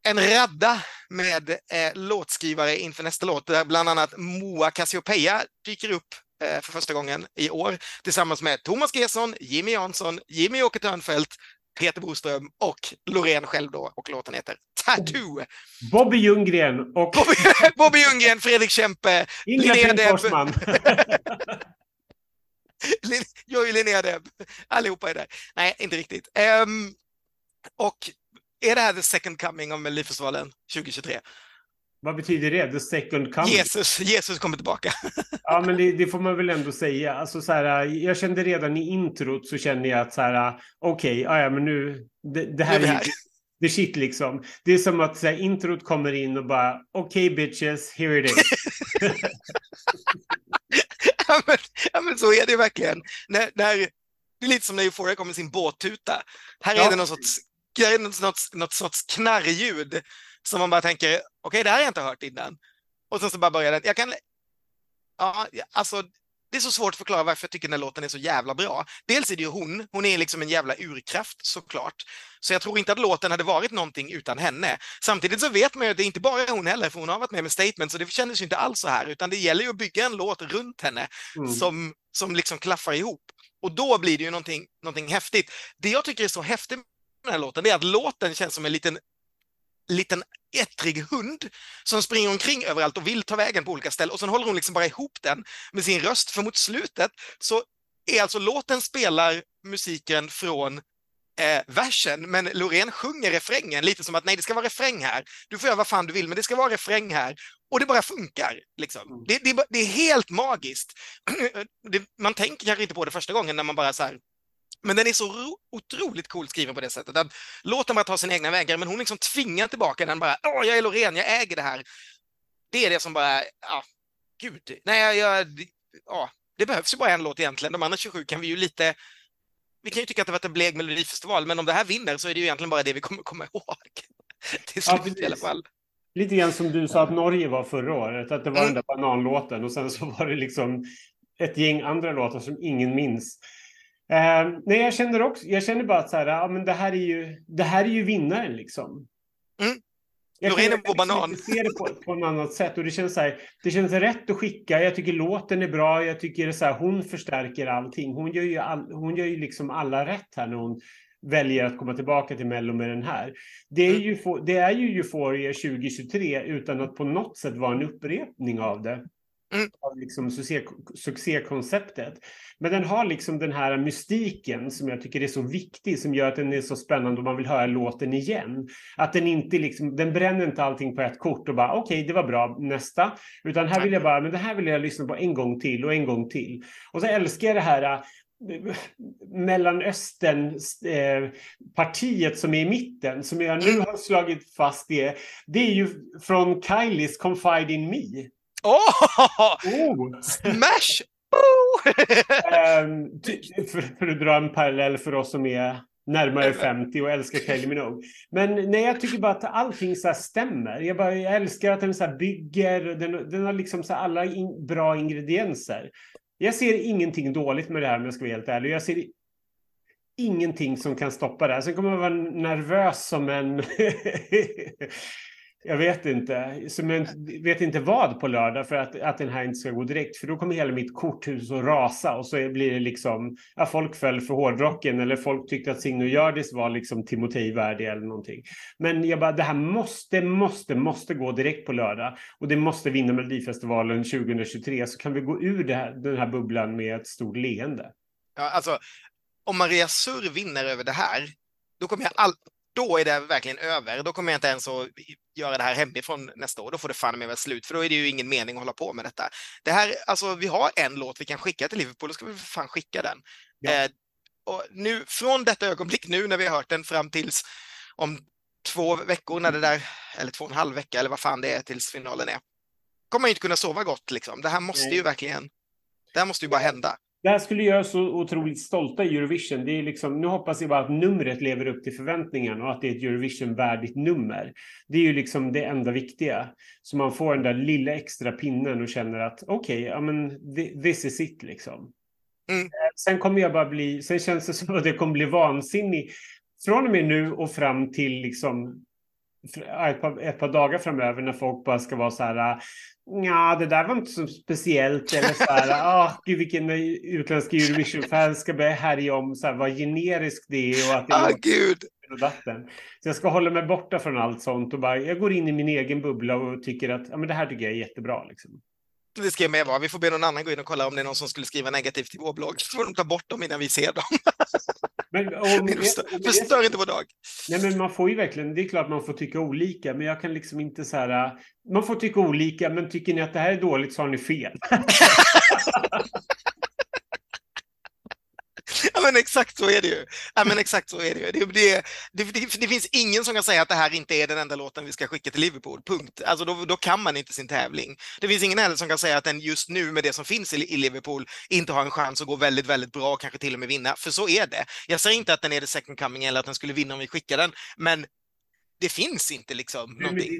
en radda med eh, låtskrivare inför nästa låt, där bland annat Moa Cassiopeia dyker upp för första gången i år tillsammans med Thomas Gesson, Jimmy Jansson, Jimmy Åke Törnfeldt, Peter Boström och Loreen själv då och låten heter Tattoo. Bobby Ljunggren och... Bobby, *laughs* Bobby Ljunggren, Fredrik Kempe, Linnea Deb. *laughs* jag är Linnea Deb. Allihopa är där. Nej, inte riktigt. Um, och är det här the second coming av Melodifestivalen 2023? Vad betyder det? The second coming? Jesus, Jesus kommer tillbaka. *laughs* ja, men det, det, får man väl ändå säga. Alltså, så här, jag kände redan i introt så kände jag att så här, okej, okay, ja, men nu, det, det här, är här. det shit liksom. Det är som att så här, introt kommer in och bara, okej okay, bitches, here it is. *laughs* ja, men, ja, men så är det verkligen. När, när, det är lite som när Euphoria kommer med sin båttuta. Här är det någon sorts, något, något sorts knarrljud som man bara tänker, okej, okay, det här har jag inte hört innan. Och sen så bara börjar den. Jag kan, ja, alltså, det är så svårt att förklara varför jag tycker den här låten är så jävla bra. Dels är det ju hon, hon är liksom en jävla urkraft såklart. Så jag tror inte att låten hade varit någonting utan henne. Samtidigt så vet man ju att det är inte bara hon heller, för hon har varit med med statement, så det kändes ju inte alls så här, utan det gäller ju att bygga en låt runt henne mm. som, som liksom klaffar ihop. Och då blir det ju någonting, någonting häftigt. Det jag tycker är så häftigt med den här låten, det är att låten känns som en liten liten ettrig hund som springer omkring överallt och vill ta vägen på olika ställen och sen håller hon liksom bara ihop den med sin röst för mot slutet så är alltså låten spelar musiken från eh, versen, men Loreen sjunger refrängen lite som att nej, det ska vara refräng här. Du får göra vad fan du vill, men det ska vara refräng här. Och det bara funkar. Liksom. Mm. Det, det, det, är helt magiskt. *clears throat* Det, man tänker kanske inte på det första gången när man bara så här, men den är så ro, otroligt coolt skriven på det sättet att låten bara ta sina egna vägar, men hon liksom tvingar tillbaka den bara, åh, jag är Loreen, jag äger det här. Det är det som bara, ja, gud, nej, jag ja, det behövs ju bara en låt egentligen. De andra 27 kan vi ju lite vi kan ju tycka att det varit en blek melodifestival, men om det här vinner så är det ju egentligen bara det vi kommer komma ihåg. *laughs* Till slut ja, i alla fall. Lite grann som du sa att Norge var förra året, att det var mm. den där bananlåten och sen så var det liksom ett gäng andra låtar som ingen minns. Eh, nej, jag känner också, jag känner bara att så här, ja, men det här är ju, det här är ju vinnaren liksom. Mm. Jag kan på banan. se det på, på ett annat sätt och det känns så här, det känns rätt att skicka. Jag tycker låten är bra. Jag tycker så här, hon förstärker allting. Hon gör ju, all, hon gör ju liksom alla rätt här när hon väljer att komma tillbaka till Mello med den här. Det är mm. ju, det är ju Euphoria 2023 utan att på något sätt vara en upprepning av det. Mm. Av liksom succé, succékonceptet. Men den har liksom den här mystiken som jag tycker är så viktig, som gör att den är så spännande och man vill höra låten igen. Att den inte liksom, den bränner inte allting på ett kort och bara okej, okay, det var bra, nästa. Utan här vill jag bara, men det här vill jag lyssna på en gång till och en gång till. Och så älskar jag det här äh, Mellanöstern-partiet eh, som är i mitten, som jag nu har slagit fast det, det är ju från Kylies Confide in Me. Oh! oh! Smash! um, för, för, att dra en parallell för oss som är närmare 50 och älskar Kylie Minogue. Men nej, jag tycker bara att allting så stämmer. Jag, bara, jag älskar att den så bygger, den, den har liksom så alla in, bra ingredienser. Jag ser ingenting dåligt med det här om jag ska vara helt ärlig. Jag ser ingenting som kan stoppa det här. Sen kommer jag vara nervös som en *laughs* Jag vet inte. Som jag vet inte vad på lördag för att, att den här inte ska gå direkt. För då kommer hela mitt korthus att rasa och så blir det liksom, ja, folk föll för hårdrocken eller folk tyckte att Signe och Hjördis var liksom Timotej värdig eller någonting. Men jag bara, det här måste, måste, måste gå direkt på lördag. Och det måste vinna Melodifestivalen 2023 så kan vi gå ur här, den här bubblan med ett stort leende. Ja, alltså, om Maria Surr vinner över det här, då kommer jag all, då är det verkligen över. Då kommer jag inte ens att göra det här hemifrån nästa år. Då får det fan med vara slut, för då är det ju ingen mening att hålla på med detta. Det här, alltså, vi har en låt vi kan skicka till Liverpool, då ska vi för fan skicka den. Ja. Eh, och nu, från detta ögonblick nu när vi har hört den fram tills om två veckor, när det där, eller två och en halv vecka eller vad fan det är tills finalen är, kommer man inte kunna sova gott liksom. Det här måste ju verkligen, det här måste ju bara hända. Det här skulle göra så otroligt stolta i Eurovision. Det är liksom, nu hoppas jag bara att numret lever upp till förväntningarna och att det är ett Eurovision-värdigt nummer. Det är ju liksom det enda viktiga. Så man får den där lilla extra pinnen och känner att okej, okay, ja men this is it liksom. Mm. Eh, sen kommer jag bara bli, sen känns det som att jag kommer bli vansinnig från och med nu och fram till liksom ett par, ett par dagar framöver när folk bara ska vara så här Ja, det där var inte så speciellt. Eller så här, *laughs* ah, gud vilken utländska Eurovision-fans ska börja härja om så här, vad generiskt det är och att det är ah, gud. Så jag ska hålla mig borta från allt sånt och bara, jag går in i min egen bubbla och tycker att ja, men det här tycker jag är jättebra. Liksom. Det ska jag med vara. Vi får be någon annan gå in och kolla om det är någon som skulle skriva negativt i vår blogg. Så får de ta bort dem innan vi ser dem. *laughs* Men, *laughs* om, förstör, inte vår dag. Nej, men man får ju verkligen, det är klart man får tycka olika, men jag kan liksom inte så här, man får tycka olika, men tycker ni att det här är dåligt så har ni fel. *laughs* *laughs* Ja, men exakt så är det ju. Ja, men exakt så är det ju. Det, det, det, det, finns ingen som kan säga att det här inte är den enda låten vi ska skicka till Liverpool. Punkt. Alltså då, då kan man inte sin tävling. Det finns ingen heller som kan säga att den just nu med det som finns i, i Liverpool inte har en chans att gå väldigt, väldigt bra och kanske till och med vinna. För så är det. Jag säger inte att den är the second coming eller att den skulle vinna om vi skickar den, men det finns inte liksom du, någonting.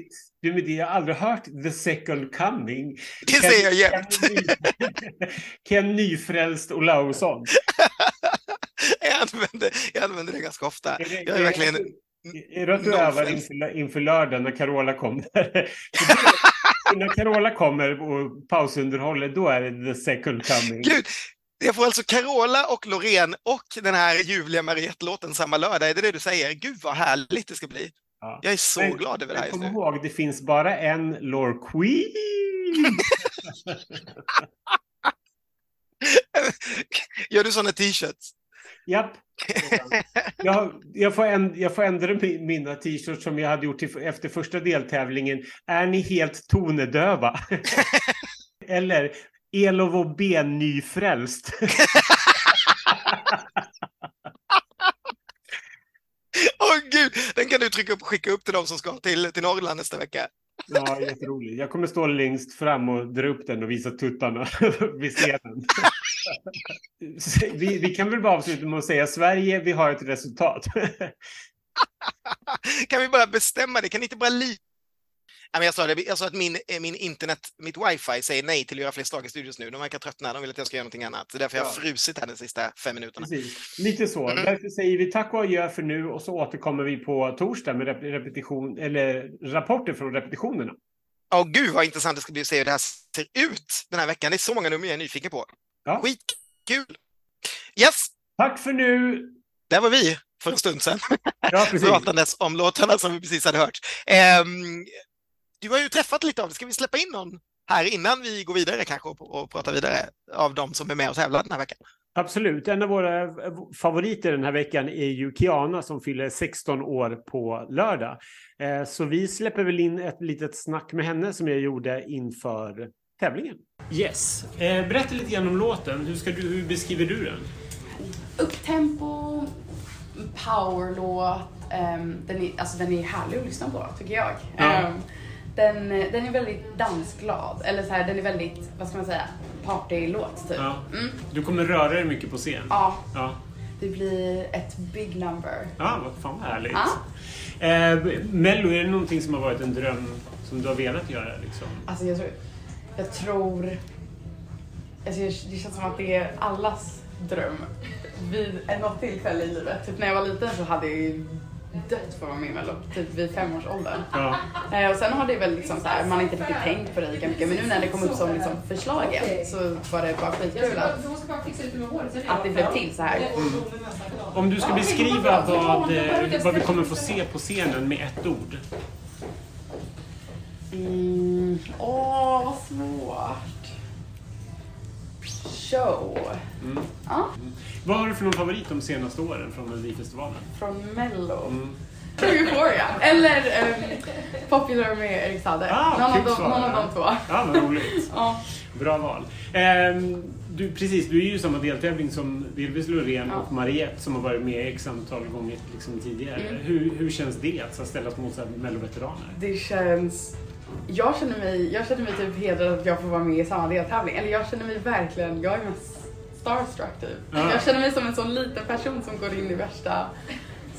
Du, med det, jag har aldrig hört the second coming. Det Ken, säger jag jämt. Ken *laughs* Nyfrälst Olausson. *laughs* jag, använder, jag använder det ganska ofta. jag är verkligen... Är det att du övar inför, inför lördag när Carola kommer? *laughs* *laughs* när Carola kommer och pausunderhåller, då är det the second coming. Gud, jag får alltså Carola och Loreen och den här ljuvliga Mariette-låten samma lördag. Är det det du säger? Gud vad härligt det ska bli. Ja. Jag är så men, glad över det här just nu. Kom ihåg, det finns bara en Lore Queen. *laughs* Gör du sådana t-shirts? Japp. *laughs* jag, jag, får änd, jag får ändra mina t-shirts som jag hade gjort till, efter första deltävlingen. Är ni helt tonedöva? *laughs* Eller Elovo B nyfrälst? *laughs* Åh oh, gud, den kan du trycka upp och skicka upp till dem som ska till, till Norrland nästa vecka. Ja, jätteroligt. Jag kommer stå längst fram och dra upp den och visa tuttarna vid scenen. *laughs* vi, vi kan väl bara avsluta med att säga Sverige, vi har ett resultat. *laughs* kan vi bara bestämma det? Kan ni inte bara lita jag sa, det, jag sa att min, eh, min internet, mitt wifi säger nej till att göra fler slag i studios nu. De verkar tröttna, de vill att jag ska göra någonting annat. Det är därför jag har frusit här de sista fem minuterna. Precis. Lite så. Mm. Därför säger vi tack och adjö för nu och så återkommer vi på torsdag med repetition, eller rapporter från repetitionerna. Åh oh, gud vad intressant det ska bli att se hur det här ser ut den här veckan. Det är så många nummer jag är nyfiken på. Ja. Skitkul! Yes! Tack för nu! Där var vi för en stund sedan. Ja, Pratandes *laughs* om låtarna som vi precis hade hört. Um, du har ju träffat lite av det. Ska vi släppa in någon här innan vi går vidare kanske och, och pratar vidare av de som är med och tävlar den här veckan? Absolut. En av våra favoriter den här veckan är ju Kiana som fyller 16 år på lördag. Eh, så vi släpper väl in ett litet snack med henne som jag gjorde inför tävlingen. Yes. Eh, berätta lite grann om låten. Hur, ska du, hur beskriver du den? Upptempo, powerlåt. Um, den, är, alltså, den är härlig att lyssna på tycker jag. Ja. Um, den, den är väldigt dansglad, eller så här, den är väldigt, vad ska man säga, partylåt typ. Ja. Mm. Du kommer röra dig mycket på scen? Ja. ja. Det blir ett big number. Ja, vad fan vad härligt. Ja. Eh, Mello, är det någonting som har varit en dröm som du har velat göra? Liksom? Alltså jag tror, jag tror alltså det känns som att det är allas dröm vid något tillfälle i livet. Typ när jag var liten så hade jag ju dött för att vara med i Mello, typ vid femårsåldern. Ja. Eh, och sen har det väl liksom så här, man har inte riktigt tänkt på det lika mycket, men nu när det kom upp som liksom förslaget så var det bara skitkul att, att det blev till så här. Mm. Om du ska beskriva vad, eh, vad vi kommer få se på scenen med ett ord. Mm. Åh, vad svårt. Show. Mm. Ja. Mm. Vad har du för någon favorit de senaste åren från Melodifestivalen? Från Mello? Mm. Euphoria. Eller um, Popular med Erik Saade. Ah, någon, av de, någon av de två. Ja, vad roligt. ja. Bra val. Um, du, precis, du är ju i samma deltävling som Vilvis Loreen ja. och Mariette som har varit med x antal gånger liksom, tidigare. Mm. Hur, hur känns det att ställas mot Melloveteraner? Det känns jag känner mig, jag känner mig typ hedrad att jag får vara med i samma deltävling. Eller jag känner mig verkligen, jag är mest starstruck typ. Ja. Jag känner mig som en sån liten person som går in i värsta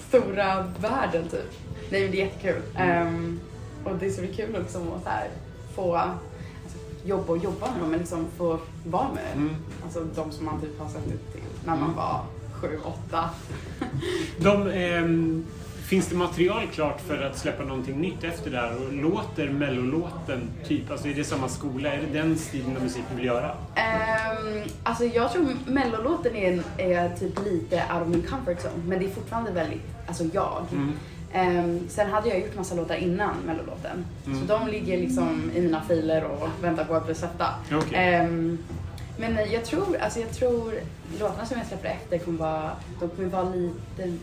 stora världen typ. Nej men det är jättekul. Mm. Um, och det ska bli kul liksom att så här, få alltså, jobba och jobba med dem men liksom få vara med mm. alltså, de som man typ har sett upp till när man mm. var sju, åtta. de, um Finns det material klart för att släppa någonting nytt efter det här? Och låter mellolåten typ, alltså är det samma skola? Är det den stilen av musik du vill göra? Um, alltså jag tror mellolåten är, är typ lite out of my comfort zone, men det är fortfarande väldigt, alltså jag. Mm. Um, sen hade jag gjort massa låtar innan mellolåten. Mm. Så de ligger liksom i mina filer och väntar på att bli släppta. Okay. Um, ehm, men jag tror, alltså jag tror låtarna som jag släpper efter kommer vara, de kommer vara lite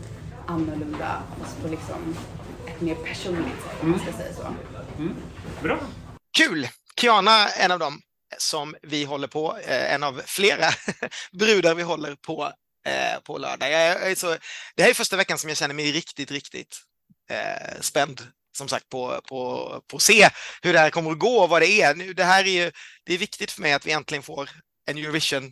annorlunda på liksom ett mer personligt sätt, om man ska säga så. Mm. Bra. Kul! Kiana, en av dem som vi håller på, eh, en av flera *laughs* brudar vi håller på eh, på lördag. Jag är så, det här är första veckan som jag känner mig riktigt, riktigt eh, spänd som sagt på, på, på att se hur det här kommer att gå och vad det är. det här är ju, det är viktigt för mig att vi äntligen får en Eurovision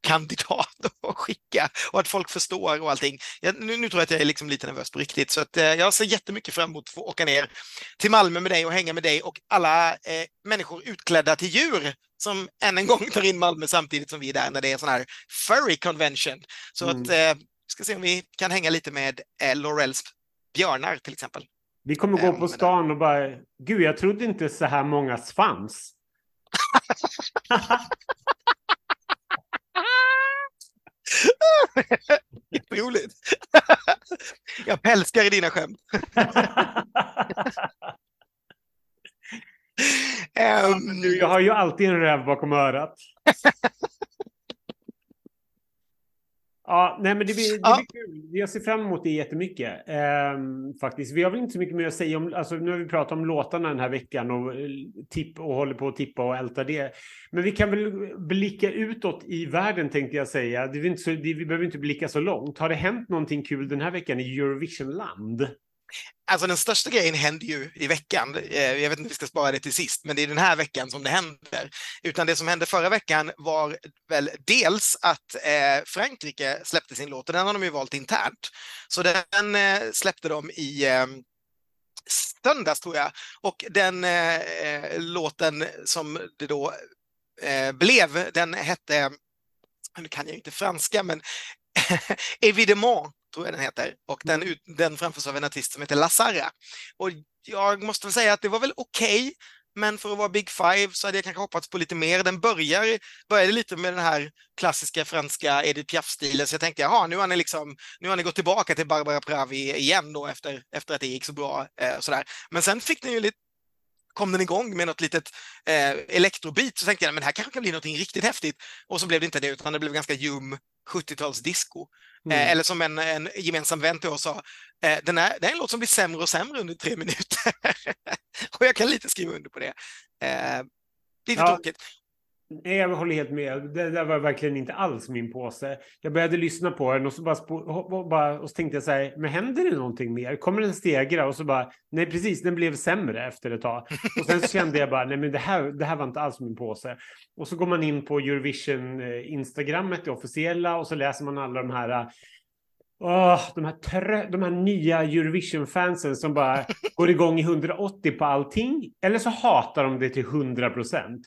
kandidat *laughs* att skicka och att folk förstår och allting. Jag, nu, nu, tror jag att jag är liksom lite nervös på riktigt så att eh, jag ser jättemycket fram emot att få åka ner till Malmö med dig och hänga med dig och alla eh, människor utklädda till djur som än en gång tar in Malmö samtidigt som vi är där när det är sån här furry convention. Så mm. att eh, ska se om vi kan hänga lite med eh, Laurels björnar till exempel. Vi kommer gå på stan och bara, gud jag trodde inte så här många fanns. *laughs* *laughs* *laughs* Roligt. *laughs* Jag älskar i dina skämt. um... *laughs* du, jag har ju alltid en räv bakom örat. Ja, nej men det blir, det ja. blir kul. Jag ser fram emot det jättemycket. Eh, faktiskt. Vi har väl inte så mycket mer att säga om, alltså nu har vi pratat om låtarna den här veckan och, eh, tipp, och håller på att tippa och älta det. Men vi kan väl blicka utåt i världen tänkte jag säga. Det är inte så, det, vi behöver inte blicka så långt. Har det hänt någonting kul den här veckan i Eurovision-land? Alltså den största grejen händer ju i veckan. Eh, jag vet inte om vi ska spara det till sist, men det är den här veckan som det händer. Utan det som hände förra veckan var väl dels att eh, Frankrike släppte sin låt och den har de ju valt internt. Så den eh, släppte de i ehm, söndags tror jag. Och den låten som det då blev, den hette, nu kan jag inte franska, men *laughs* Evidemment tror jag den heter. Och den, ut, den framförs av en artist som heter Lazara. Och jag måste väl säga att det var väl okej, okay, men för att vara Big Five så hade jag kanske hoppats på lite mer. Den börjar, började lite med den här klassiska franska Edith Piaf-stilen, så jag tänkte jaha, nu har ni liksom, nu har ni gått tillbaka till Barbara Pravi igen då efter, efter att det gick så bra. Eh, sådär. Men sen fick den ju lite kom den igång med något litet eh, elektrobeat så tänkte jag men det här kanske kan bli något riktigt häftigt. Och så blev det inte det utan det blev ganska ljum 70-talsdisco. Mm. Eh, eller som en, en gemensam vän till oss sa, eh, den är, det är en låt som blir sämre och sämre under tre *laughs* minuter. och jag kan lite skriva under på det. Eh, lite ja. tråkigt. Nej, jag håller helt med. Det där var verkligen inte alls min påse. Jag började lyssna på den och så, bara, och bara, och så tänkte jag så här, men händer det någonting mer? Kommer den stegra? Och så bara, nej precis, den blev sämre efter ett tag. Och sen så kände jag bara, nej men det här, det här var inte alls min påse. Och så går man in på Eurovision eh, Instagrammet, det officiella, och så läser man alla de här Oh, de, här de här nya Eurovision-fansen som bara *laughs* går igång i 180 på allting. Eller så hatar de det till 100 procent.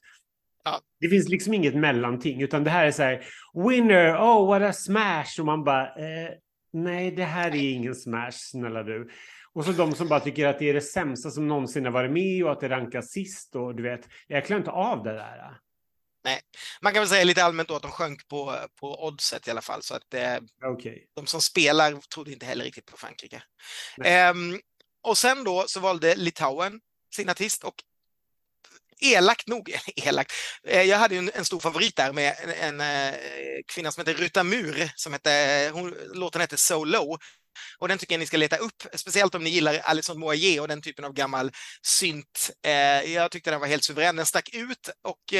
Ja. Det finns liksom inget mellanting, utan det här är så här, winner, oh what a smash, och man bara, eh, nej det här är ingen smash, snälla du. Och så de som bara tycker att det är det sämsta som någonsin har varit med och att det rankas sist och du vet, jag klarar inte av det där. Nej, man kan väl säga lite allmänt då att de sjönk på, på oddset i alla fall, så att eh, okay. de som spelar trodde inte heller riktigt på Frankrike. Um, och sen då så valde Litauen sin artist och elakt nog, *laughs* elakt. Eh, jag hade en, en stor favorit där med en, en eh, kvinna som heter Ruta Mur, som hette, hon, låten heter So Low. Och den tycker jag ni ska leta upp, speciellt om ni gillar Alison Moyer och den typen av gammal synt. Eh, jag tyckte den var helt suverän, den stack ut och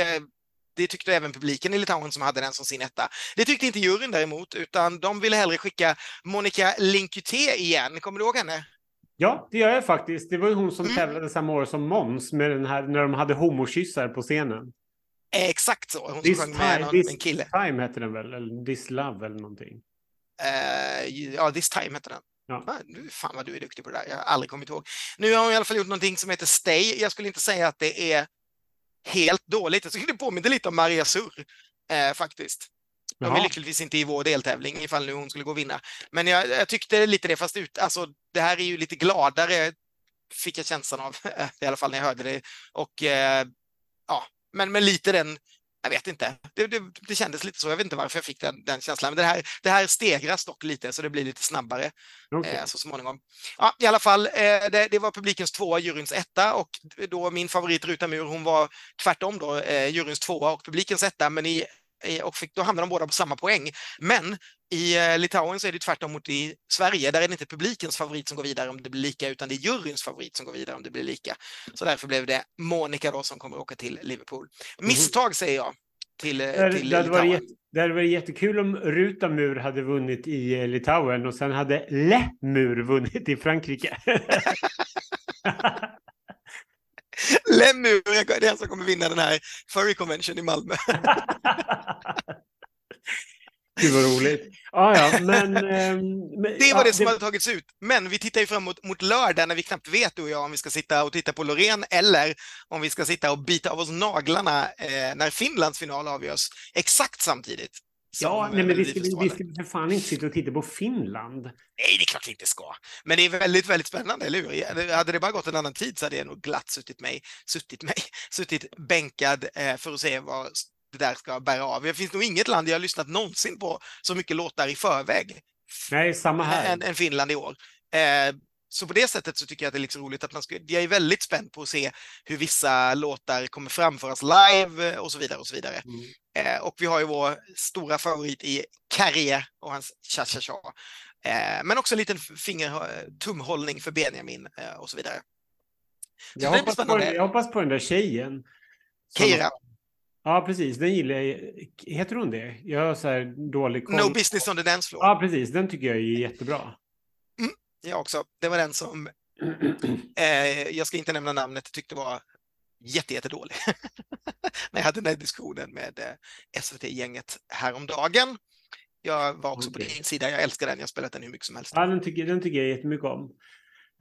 det tyckte även publiken i Litauen som hade den som sin etta. Det tyckte inte juryn däremot, utan de ville hellre skicka Monica Linkuté igen. Kommer du ihåg henne? Ja, det gör jag faktiskt. Det var ju hon som mm. tävlade samma år som Måns med den här, när de hade homokyssar på scenen. Exakt så. Hon this med någon, this kille. time hette den väl? Eller This Love eller någonting. Uh, ja, This time hette den. Ja. Ah, nu, fan vad du är duktig på det där. Jag har aldrig kommit ihåg. Nu har hon i alla fall gjort någonting som heter Stay. Jag skulle inte säga att det är helt dåligt. Jag tycker det påminner lite om Maria Sur eh, faktiskt. De är lyckligtvis inte i vår deltävling ifall nu hon skulle gå och vinna. Men jag, jag tyckte lite det, fast ut, alltså, det här är ju lite gladare, fick jag känslan av, *laughs* i alla fall när jag hörde det. Och eh, ja, men, men lite den, jag vet inte, det, det, det, kändes lite så, jag vet inte varför jag fick den, den känslan. Men det här, det här stegras dock lite, så det blir lite snabbare okay. eh, så småningom. Ja, I alla fall, eh, det, det, var publikens tvåa, juryns etta och då min favorit Ruta Mur, hon var tvärtom då, eh, juryns tvåa och publikens etta, men i och fick, då hamnade de båda på samma poäng. Men i eh, Litauen så är det tvärtom mot i Sverige. Där är det inte publikens favorit som går vidare om det blir lika, utan det är juryns favorit som går vidare om det blir lika. Så därför blev det Monica då som kommer åka till Liverpool. Mhm. Misstag säger jag. Till, eh, till det, hade. Varit, det hade varit jättekul om Ruta Mur hade vunnit i eh, Litauen och sen hade Le Mur vunnit i Frankrike. *laughs* *laughs* *laughs* Lemur är den som kommer vinna den här Furry Convention i Malmö. *laughs* Gud vad roligt. Ah, ja, men, ähm, men, det var ja, det som det... hade tagits ut. Men vi tittar ju fram mot, mot lördag när vi knappt vet du och jag om vi ska sitta och titta på Loreen eller om vi ska sitta och bita av oss naglarna eh, när Finlands final avgörs exakt samtidigt. Ja, nej, men vi ska, vi ska för fan inte sitta och titta på Finland. Nej, det är klart vi inte ska. Men det är väldigt, väldigt spännande, eller hur? Hade det bara gått en annan tid så hade jag nog glatt suttit mig, suttit mig, *laughs* suttit bänkad eh, för att se vad det där ska bära av. Det finns nog inget land jag har lyssnat någonsin på så mycket låtar i förväg. Nej, samma här. Än, än Finland i år. Eh, så på det sättet så tycker jag att det är liksom roligt att man ska, jag är väldigt spänd på att se hur vissa låtar kommer framföras live och så vidare och så vidare. Mm. Eh, och vi har ju vår stora favorit i Carrier och hans cha-cha-cha. Eh, men också en liten finger, tumhållning för Benjamin eh, och så vidare. Så jag, hoppas på, jag hoppas på den där tjejen. Keira. Ja, precis. Den gillar jag. Heter hon det? Jag har så här dålig koll. No business on the dance floor. Ja, precis. Den tycker jag är jättebra. Jag också. Det var den som, eh, jag ska inte nämna namnet, tyckte var jättedålig. *laughs* När jag hade den här diskussionen med eh, SVT-gänget häromdagen. Jag var också okay. på din sida, jag älskar den, jag har spelat den hur mycket som helst. Ja, den tycker, den tycker jag jättemycket om.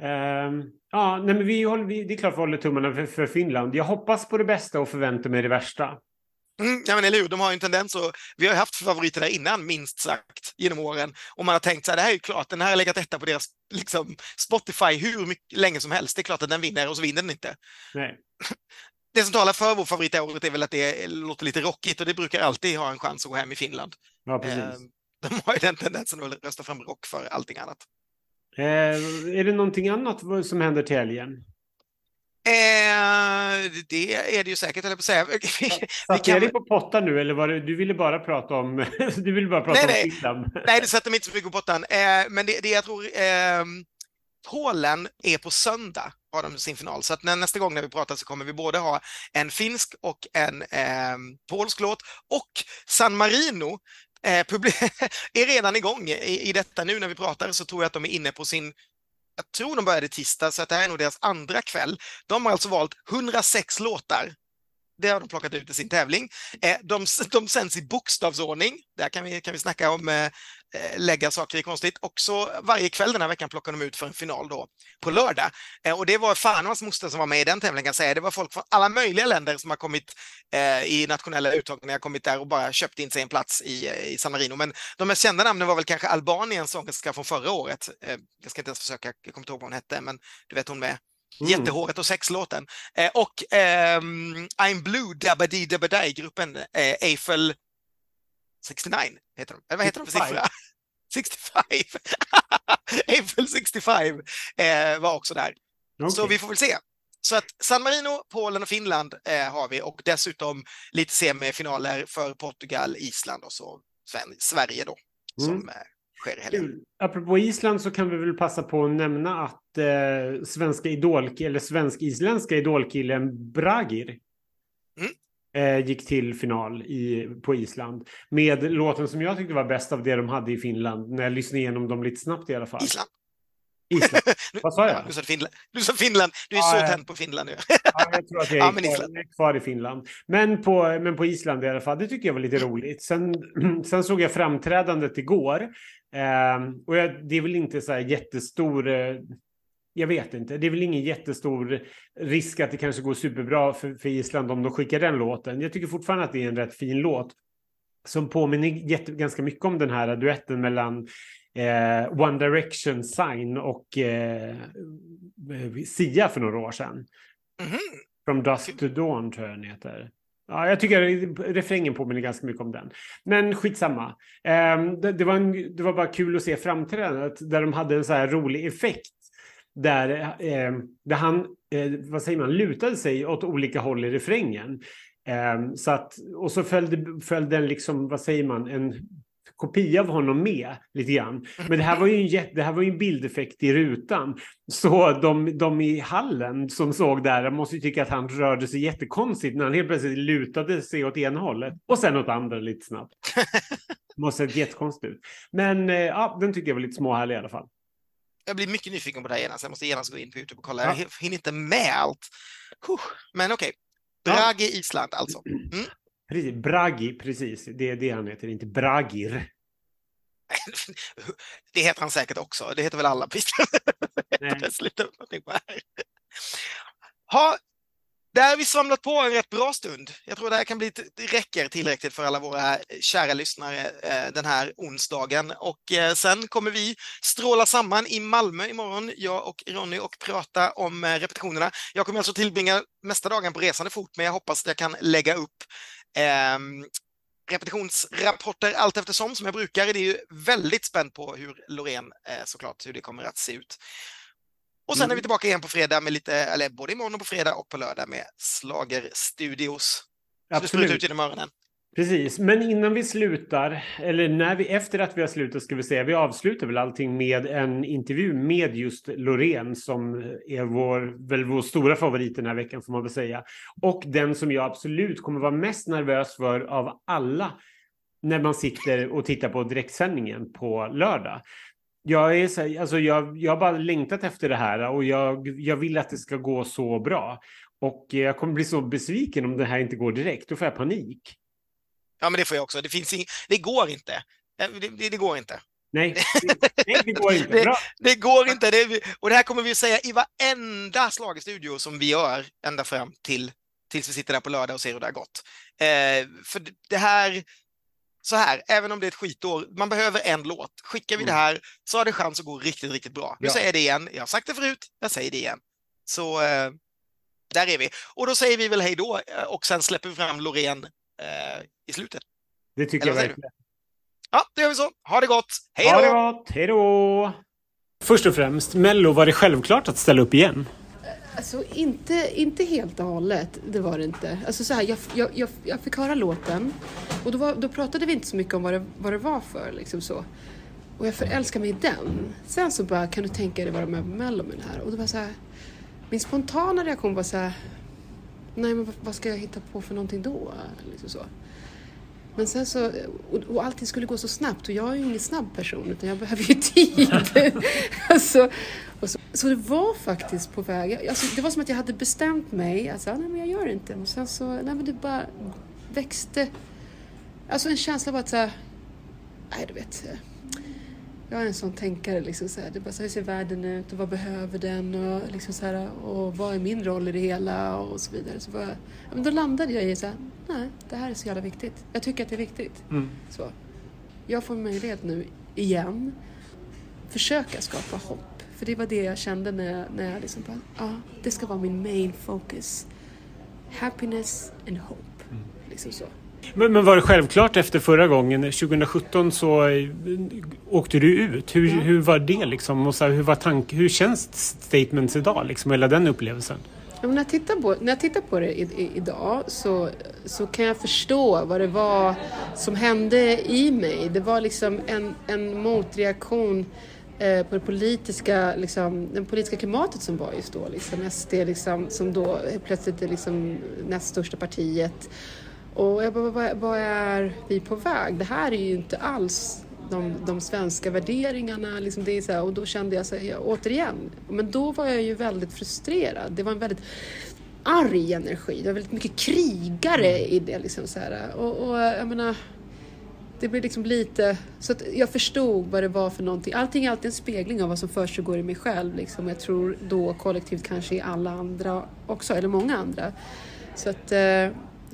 Um, ja, nej, men vi håller, vi, det är klart vi håller tummarna för, för, Finland. Jag hoppas på det bästa och förväntar mig det värsta. Mm, ja, men eller hur, de har ju en tendens att, vi har ju haft favoriter där innan, minst sagt, genom åren. Och man har tänkt så här, det här är ju klart, den här har legat etta på deras liksom, Spotify hur mycket, länge som helst. Det är klart att den vinner och så vinner den inte. Nej. *laughs* Det som talar för vår favorit i året är väl att det låter lite rockigt och det brukar alltid ha en chans att gå hem i Finland. Ja, precis. Eh, de har ju den tendensen att rösta fram rock för allting annat. Eh, är det någonting annat som händer till helgen? Eh, det är det ju säkert, eller på att säga. Satt *laughs* kan... jag dig på pottan nu eller var det, du ville bara prata om, *laughs* du ville bara prata nej, om Finland? *laughs* Nej, det sätter mig inte så mycket på pottan. Eh, men det, det jag tror, eh, Polen är på söndag, har de sin final. Så att när, nästa gång när vi pratar så kommer vi både ha en finsk och en eh, polsk låt. Och San Marino eh, är redan igång i, i detta nu när vi pratar så tror jag att de är inne på sin jag tror de började tisdag, så att det här är nog deras andra kväll. De har alltså valt 106 låtar det har de plockat ut i sin tävling. Eh, de, de sänds i bokstavsordning. Där kan vi, kan vi snacka om eh, eh, lägga saker i konstigt. Och så varje kväll den här veckan plockar de ut för en final då på lördag. Eh, och det var fan hans moster som var med i den tävlingen kan säga. Det var folk från alla möjliga länder som har kommit i nationella uttagningar, kommit där och bara köpt in sig en plats i, i San Marino. Men de mest kända namnen var väl kanske Albaniens sångerska från förra året. Jag ska inte ens försöka, jag kommer inte ihåg vad hon hette, men du vet hon med Mm. Jättehåret och sexlåten. Eh, och eh, I'm Blue Dabba-Dee Dabba-Die-gruppen eh, Eiffel 69 heter de. Vad heter 65. de för siffra? 65. *laughs* *laughs* Eiffel 65 eh, var också där. Okay. Så vi får väl se. Så att San Marino, Polen och Finland eh, har vi och dessutom lite semifinaler för Portugal, Island och så Sverige då. Mm. Som, eh, sker helgen. Apropå Island så kan vi väl passa på att nämna att eh, svenska idol eller svensk-isländska idolkillen Bragir mm. eh, gick till final i, på Island med låten som jag tyckte var bäst av det de hade i Finland när jag lyssnade igenom dem lite snabbt i alla fall. Island. Island. *laughs* Vad sa jag? Du sa Finland. Du sa Finland. Du är ja, så tänd på Finland nu. ja, jag tror att jag *laughs* är, ja, kvar, är kvar i Finland. Men på, men på Island i alla fall. Det tycker jag var lite roligt. Sen, *clears throat* sen såg jag framträdandet igår. Eh, och det är väl inte så här jättestor... Eh, jag vet inte. Det är väl ingen jättestor risk att det kanske går superbra för, för Island om de skickar den låten. Jag tycker fortfarande att det är en rätt fin låt som påminner jätte, ganska mycket om den här duetten mellan eh, One Direction, Sign och eh, Sia för några år sedan. Mm -hmm. From Dusk to Dawn tror jag den heter. Ja, jag tycker refrängen påminner ganska mycket om den. Men skitsamma. Ehm, det, det, var en, det var bara kul att se framträdandet där de hade en så här rolig effekt. Där, ehm, där han, eh, vad säger man, lutade sig åt olika håll i refrängen. Ehm, så att, och så följde, följde den liksom, vad säger man, en kopia av honom med lite grann. Men det här var ju en, det här var en bildeffekt i rutan. Så de, de i hallen som såg där måste ju tycka att han rörde sig jättekonstigt när han helt plötsligt lutade sig åt ena hållet och sen åt andra lite snabbt. *laughs* måste ha sett jättekonstigt ut. Men eh, ja, den tyckte jag var lite småhärlig i alla fall. Jag blir mycket nyfiken på det här genast. Jag måste genast gå in på Youtube och kolla. Ja. Jag hinner inte med allt. Men okej. Okay. Ja. Island alltså. Mm. Precis, Bragi, precis. Det är det han heter, inte Bragir. *laughs* Det heter han säkert också. Det heter väl alla *laughs* Ha, där har vi samlat på en rätt bra stund. Jag tror det här kan bli, det räcker tillräckligt för alla våra kära lyssnare eh, den här onsdagen. Och eh, sen kommer vi stråla samman i Malmö imorgon, jag och Ronny, och prata om eh, repetitionerna. Jag kommer alltså tillbringa mesta dagen på resande fot, men jag hoppas att jag kan lägga upp repetitionsrapporter allt eftersom som jag brukar. Det är ju väldigt spänd på hur Loreen eh, såklart, hur det kommer att se ut. Och sen mm. är vi tillbaka igen på fredag med lite, eller både imorgon och på fredag och på lördag med Slager Studios. Absolut. ut genom öronen. Precis, men innan vi slutar, eller när vi, efter att vi har slutat ska vi säga, vi avslutar väl allting med en intervju med just Loreen som är vår, väl vår stora favorit den här veckan får man väl säga. Och den som jag absolut kommer vara mest nervös för av alla när man sitter och tittar på direktsändningen på lördag. Jag, är så, alltså jag, jag har bara längtat efter det här och jag, jag vill att det ska gå så bra. Och jag kommer bli så besviken om det här inte går direkt, då får jag panik. Ja, men det får jag också. Det, finns ing... det går inte. Eh, det, det, det går inte. Nej, *laughs* det, det går inte. Bra. det, går inte. Det, och det här kommer vi att säga i varenda slagestudio som vi gör ända fram till tills vi sitter där på lördag och ser hur det har gått. Eh, för det här, så här, även om det är ett skitår, man behöver en låt. Skickar vi mm. det här så har det chans att gå riktigt, riktigt bra. Nu ja. säger jag det igen. Jag har sagt det förut, jag säger det igen. Så eh, där är vi. Och då säger vi väl hej då eh, och sen släpper vi fram Loreen eh, i slutet. Det tycker Eller jag verkligen. Ja, det gör vi så. Ha det gott. Hej då! Ha det gott. Hej då! Först och främst, Mello, var det självklart att ställa upp igen? Alltså inte, inte helt och hållet, det var det inte. Alltså så här, jag, jag, jag, jag fick höra låten och då, var, då pratade vi inte så mycket om vad det, vad det var för. Liksom så. Och jag förälskade mig i den. Sen så bara, kan du tänka dig vara med på Mello med den här? Och då var så här, min spontana reaktion var så här, nej men vad ska jag hitta på för någonting då? Liksom så. Men sen så, och, och allting skulle gå så snabbt och jag är ju ingen snabb person utan jag behöver ju tid. *laughs* alltså, så, så, det var faktiskt på väg, alltså, det var som att jag hade bestämt mig, alltså, nej men jag gör det inte. Och sen så, nej men det bara växte, alltså en känsla av att så här, nej du vet, jag är en sån tänkare. Liksom, så här, det bara, så hur ser världen ut och vad behöver den och, liksom, så här, och vad är min roll i det hela och så vidare. Så bara, ja, men då landade jag i så här, nej, det här är så jävla viktigt. Jag tycker att det är viktigt. Mm. Så. Jag får möjlighet nu igen försöka skapa hopp. För det var det jag kände när jag, när jag liksom bara, ja, det ska vara min main focus. Happiness and hope. Mm. Liksom så. Men, men, var det självklart efter förra gången, 2017 så eh, åkte du ut. Hur, ja. hur var det liksom? Och så här, hur, var tank, hur känns statements idag, liksom, hela den upplevelsen? Ja, när, jag tittar på, när jag tittar på det i, i, idag så, så kan jag förstå vad det var som hände i mig. Det var liksom en, en motreaktion eh, på det politiska, liksom, det politiska klimatet som var just då. Liksom. SD liksom, som då plötsligt är liksom näst största partiet. Och jag bara, vad, vad är vi på väg? Det här är ju inte alls de, de svenska värderingarna. Liksom det är så här, och då kände jag så här, återigen, men då var jag ju väldigt frustrerad. Det var en väldigt arg energi. Det var väldigt mycket krigare i det. Liksom så här. Och, och jag menar, det blev liksom lite... Så att jag förstod vad det var för någonting. Allting är alltid en spegling av vad som försiggår i mig själv. Liksom. Jag tror då kollektivt kanske i alla andra också, eller många andra. Så att...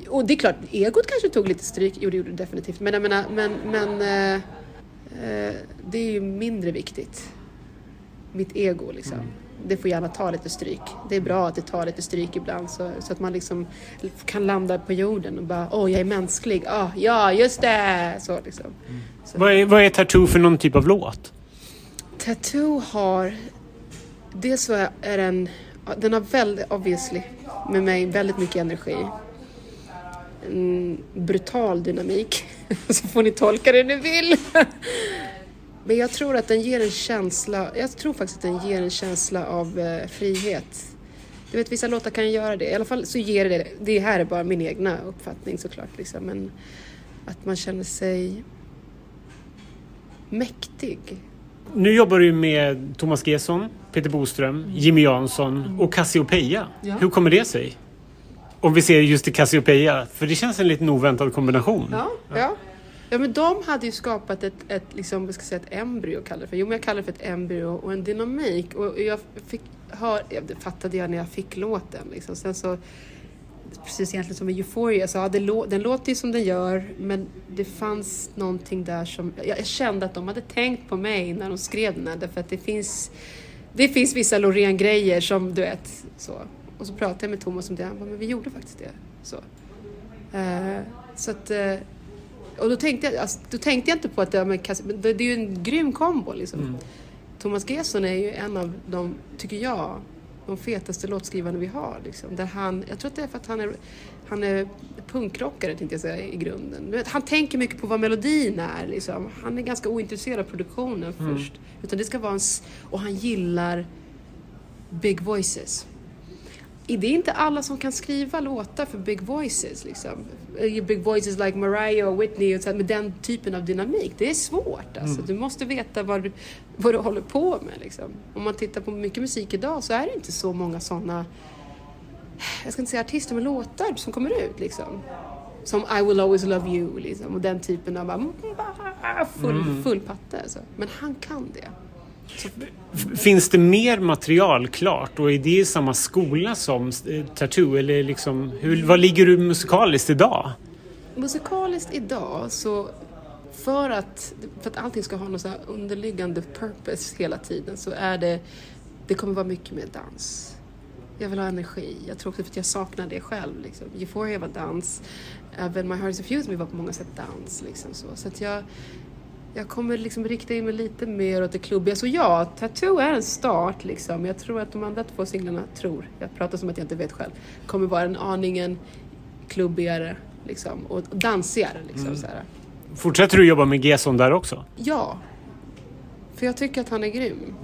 Och det är klart, egot kanske tog lite stryk. Jo, det gjorde det definitivt. Men jag menar, men, men eh, eh, det är ju mindre viktigt. Mitt ego liksom. Mm. Det får gärna ta lite stryk. Det är bra att det tar lite stryk ibland så, så att man liksom kan landa på jorden och bara åh, jag är mänsklig. Oh, ja, just det! Så liksom. Mm. Så. Vad, är, vad är Tattoo för någon typ av låt? Tattoo har... Dels så är den... Den har väldigt, obviously, med mig väldigt mycket energi en brutal dynamik. *laughs* Så får ni tolka det ni vill. *laughs* Men jag tror att den ger en känsla, jag tror faktiskt att den ger en känsla av eh, frihet. Du vet, vissa låtar kan göra det. I alla fall så ger det det. här är bara min egna uppfattning såklart. Liksom. Men att man känner sig mäktig. Nu jobbar du med Thomas Gesson, Peter Boström, Jimmy Jansson och Cassiopeia. Ja. Hur kommer det sig? Om vi ser just i Cassiopeia, för det känns en liten oväntad kombination. Ja, ja. ja. men de hade ju skapat ett, ett, liksom, vad ska jag säga, ett embryo, kallar det för. Jo, men jag kallar det för ett embryo och en dynamik. Och jag fick höra, det fattade jag när jag fick låten. Liksom. Sen så, precis egentligen som i Euphoria, så ja, det, den låter ju som den gör, men det fanns någonting där som... Jag, jag kände att de hade tänkt på mig när de skrev den här, därför att det finns, det finns vissa Loreen-grejer som, du vet, så. Och så pratade jag med Thomas om det. Han bara, men vi gjorde faktiskt det. Så, uh, så att, uh, och då tänkte, jag, alltså, då tänkte jag inte på att det, men, det, är ju en grym kombo. Liksom. Mm. Thomas Gesson är ju en av de, tycker jag, de fetaste låtskrivarna vi har. Liksom. Där han, jag tror att det är för att han är, han är punkrockare tänkte jag säga i grunden. Vet, Han tänker mycket på vad melodin är. Liksom. Han är ganska ointresserad av produktionen först. Utan det ska vara en, och han gillar big voices. Det är inte alla som kan skriva låtar för big voices. Liksom. Eh, Big voices like Mariah och Whitney och så med den typen av dynamik. Det är svårt. Alltså. Du måste veta vad du, vad du håller på med. Liksom. Om man tittar på mycket musik idag så är det inte så många sådana, jag ska inte säga artister, men låtar som kommer ut. Liksom. Som I will always love you liksom, och den typen av bara, full, full patte. Alltså. Men han kan det. Finns det mer material klart och är det i samma skola som eh, Tattoo? Eller liksom, hur, vad ligger du musikaliskt idag? Musikaliskt idag så för att, för att allting ska ha någon så här underliggande purpose hela tiden så är det, det kommer vara mycket mer dans. Jag vill ha energi. Jag tror också för att jag saknar det själv. Liksom. Euphoria var dans. Även My Heart is a Fuse Me var på många sätt dans. Liksom så. Så att jag, jag kommer liksom rikta in mig lite mer åt det klubbiga. Så ja, Tattoo är en start liksom. Jag tror att de andra två singlarna, tror, jag pratar som att jag inte vet själv, kommer vara en aningen klubbigare liksom, och dansigare. Liksom, så här. Fortsätter du jobba med Gesson där också? Ja. För jag tycker att han är grym.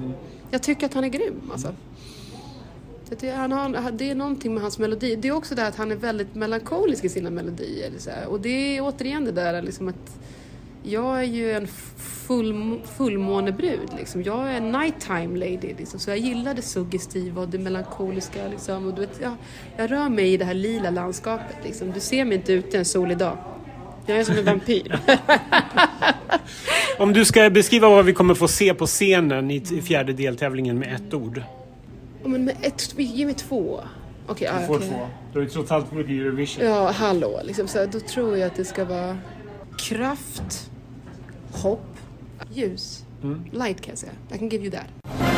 Jag tycker att han är grym alltså. Så Det, han har, det är någonting med hans melodi. Det är också det att han är väldigt melankolisk i sina melodier. Så här. Och det är återigen det där liksom att jag är ju en full, fullmånebrud. Liksom. Jag är en nighttime lady. Liksom. Så jag gillar det suggestiva och det melankoliska. Liksom. Och du vet, jag, jag rör mig i det här lila landskapet. Liksom. Du ser mig inte ute en solig dag. Jag är som en vampyr. *laughs* Om du ska beskriva vad vi kommer få se på scenen i fjärde deltävlingen med ett ord. Ja, men med ett, ge mig två. Okej, ja, Du får okej. två. Du har ju trots allt varit i Eurovision. Ja, hallå. Liksom, så här, då tror jag att det ska vara kraft, hopp, ljus. Mm. Light kan jag säga. I can give you that.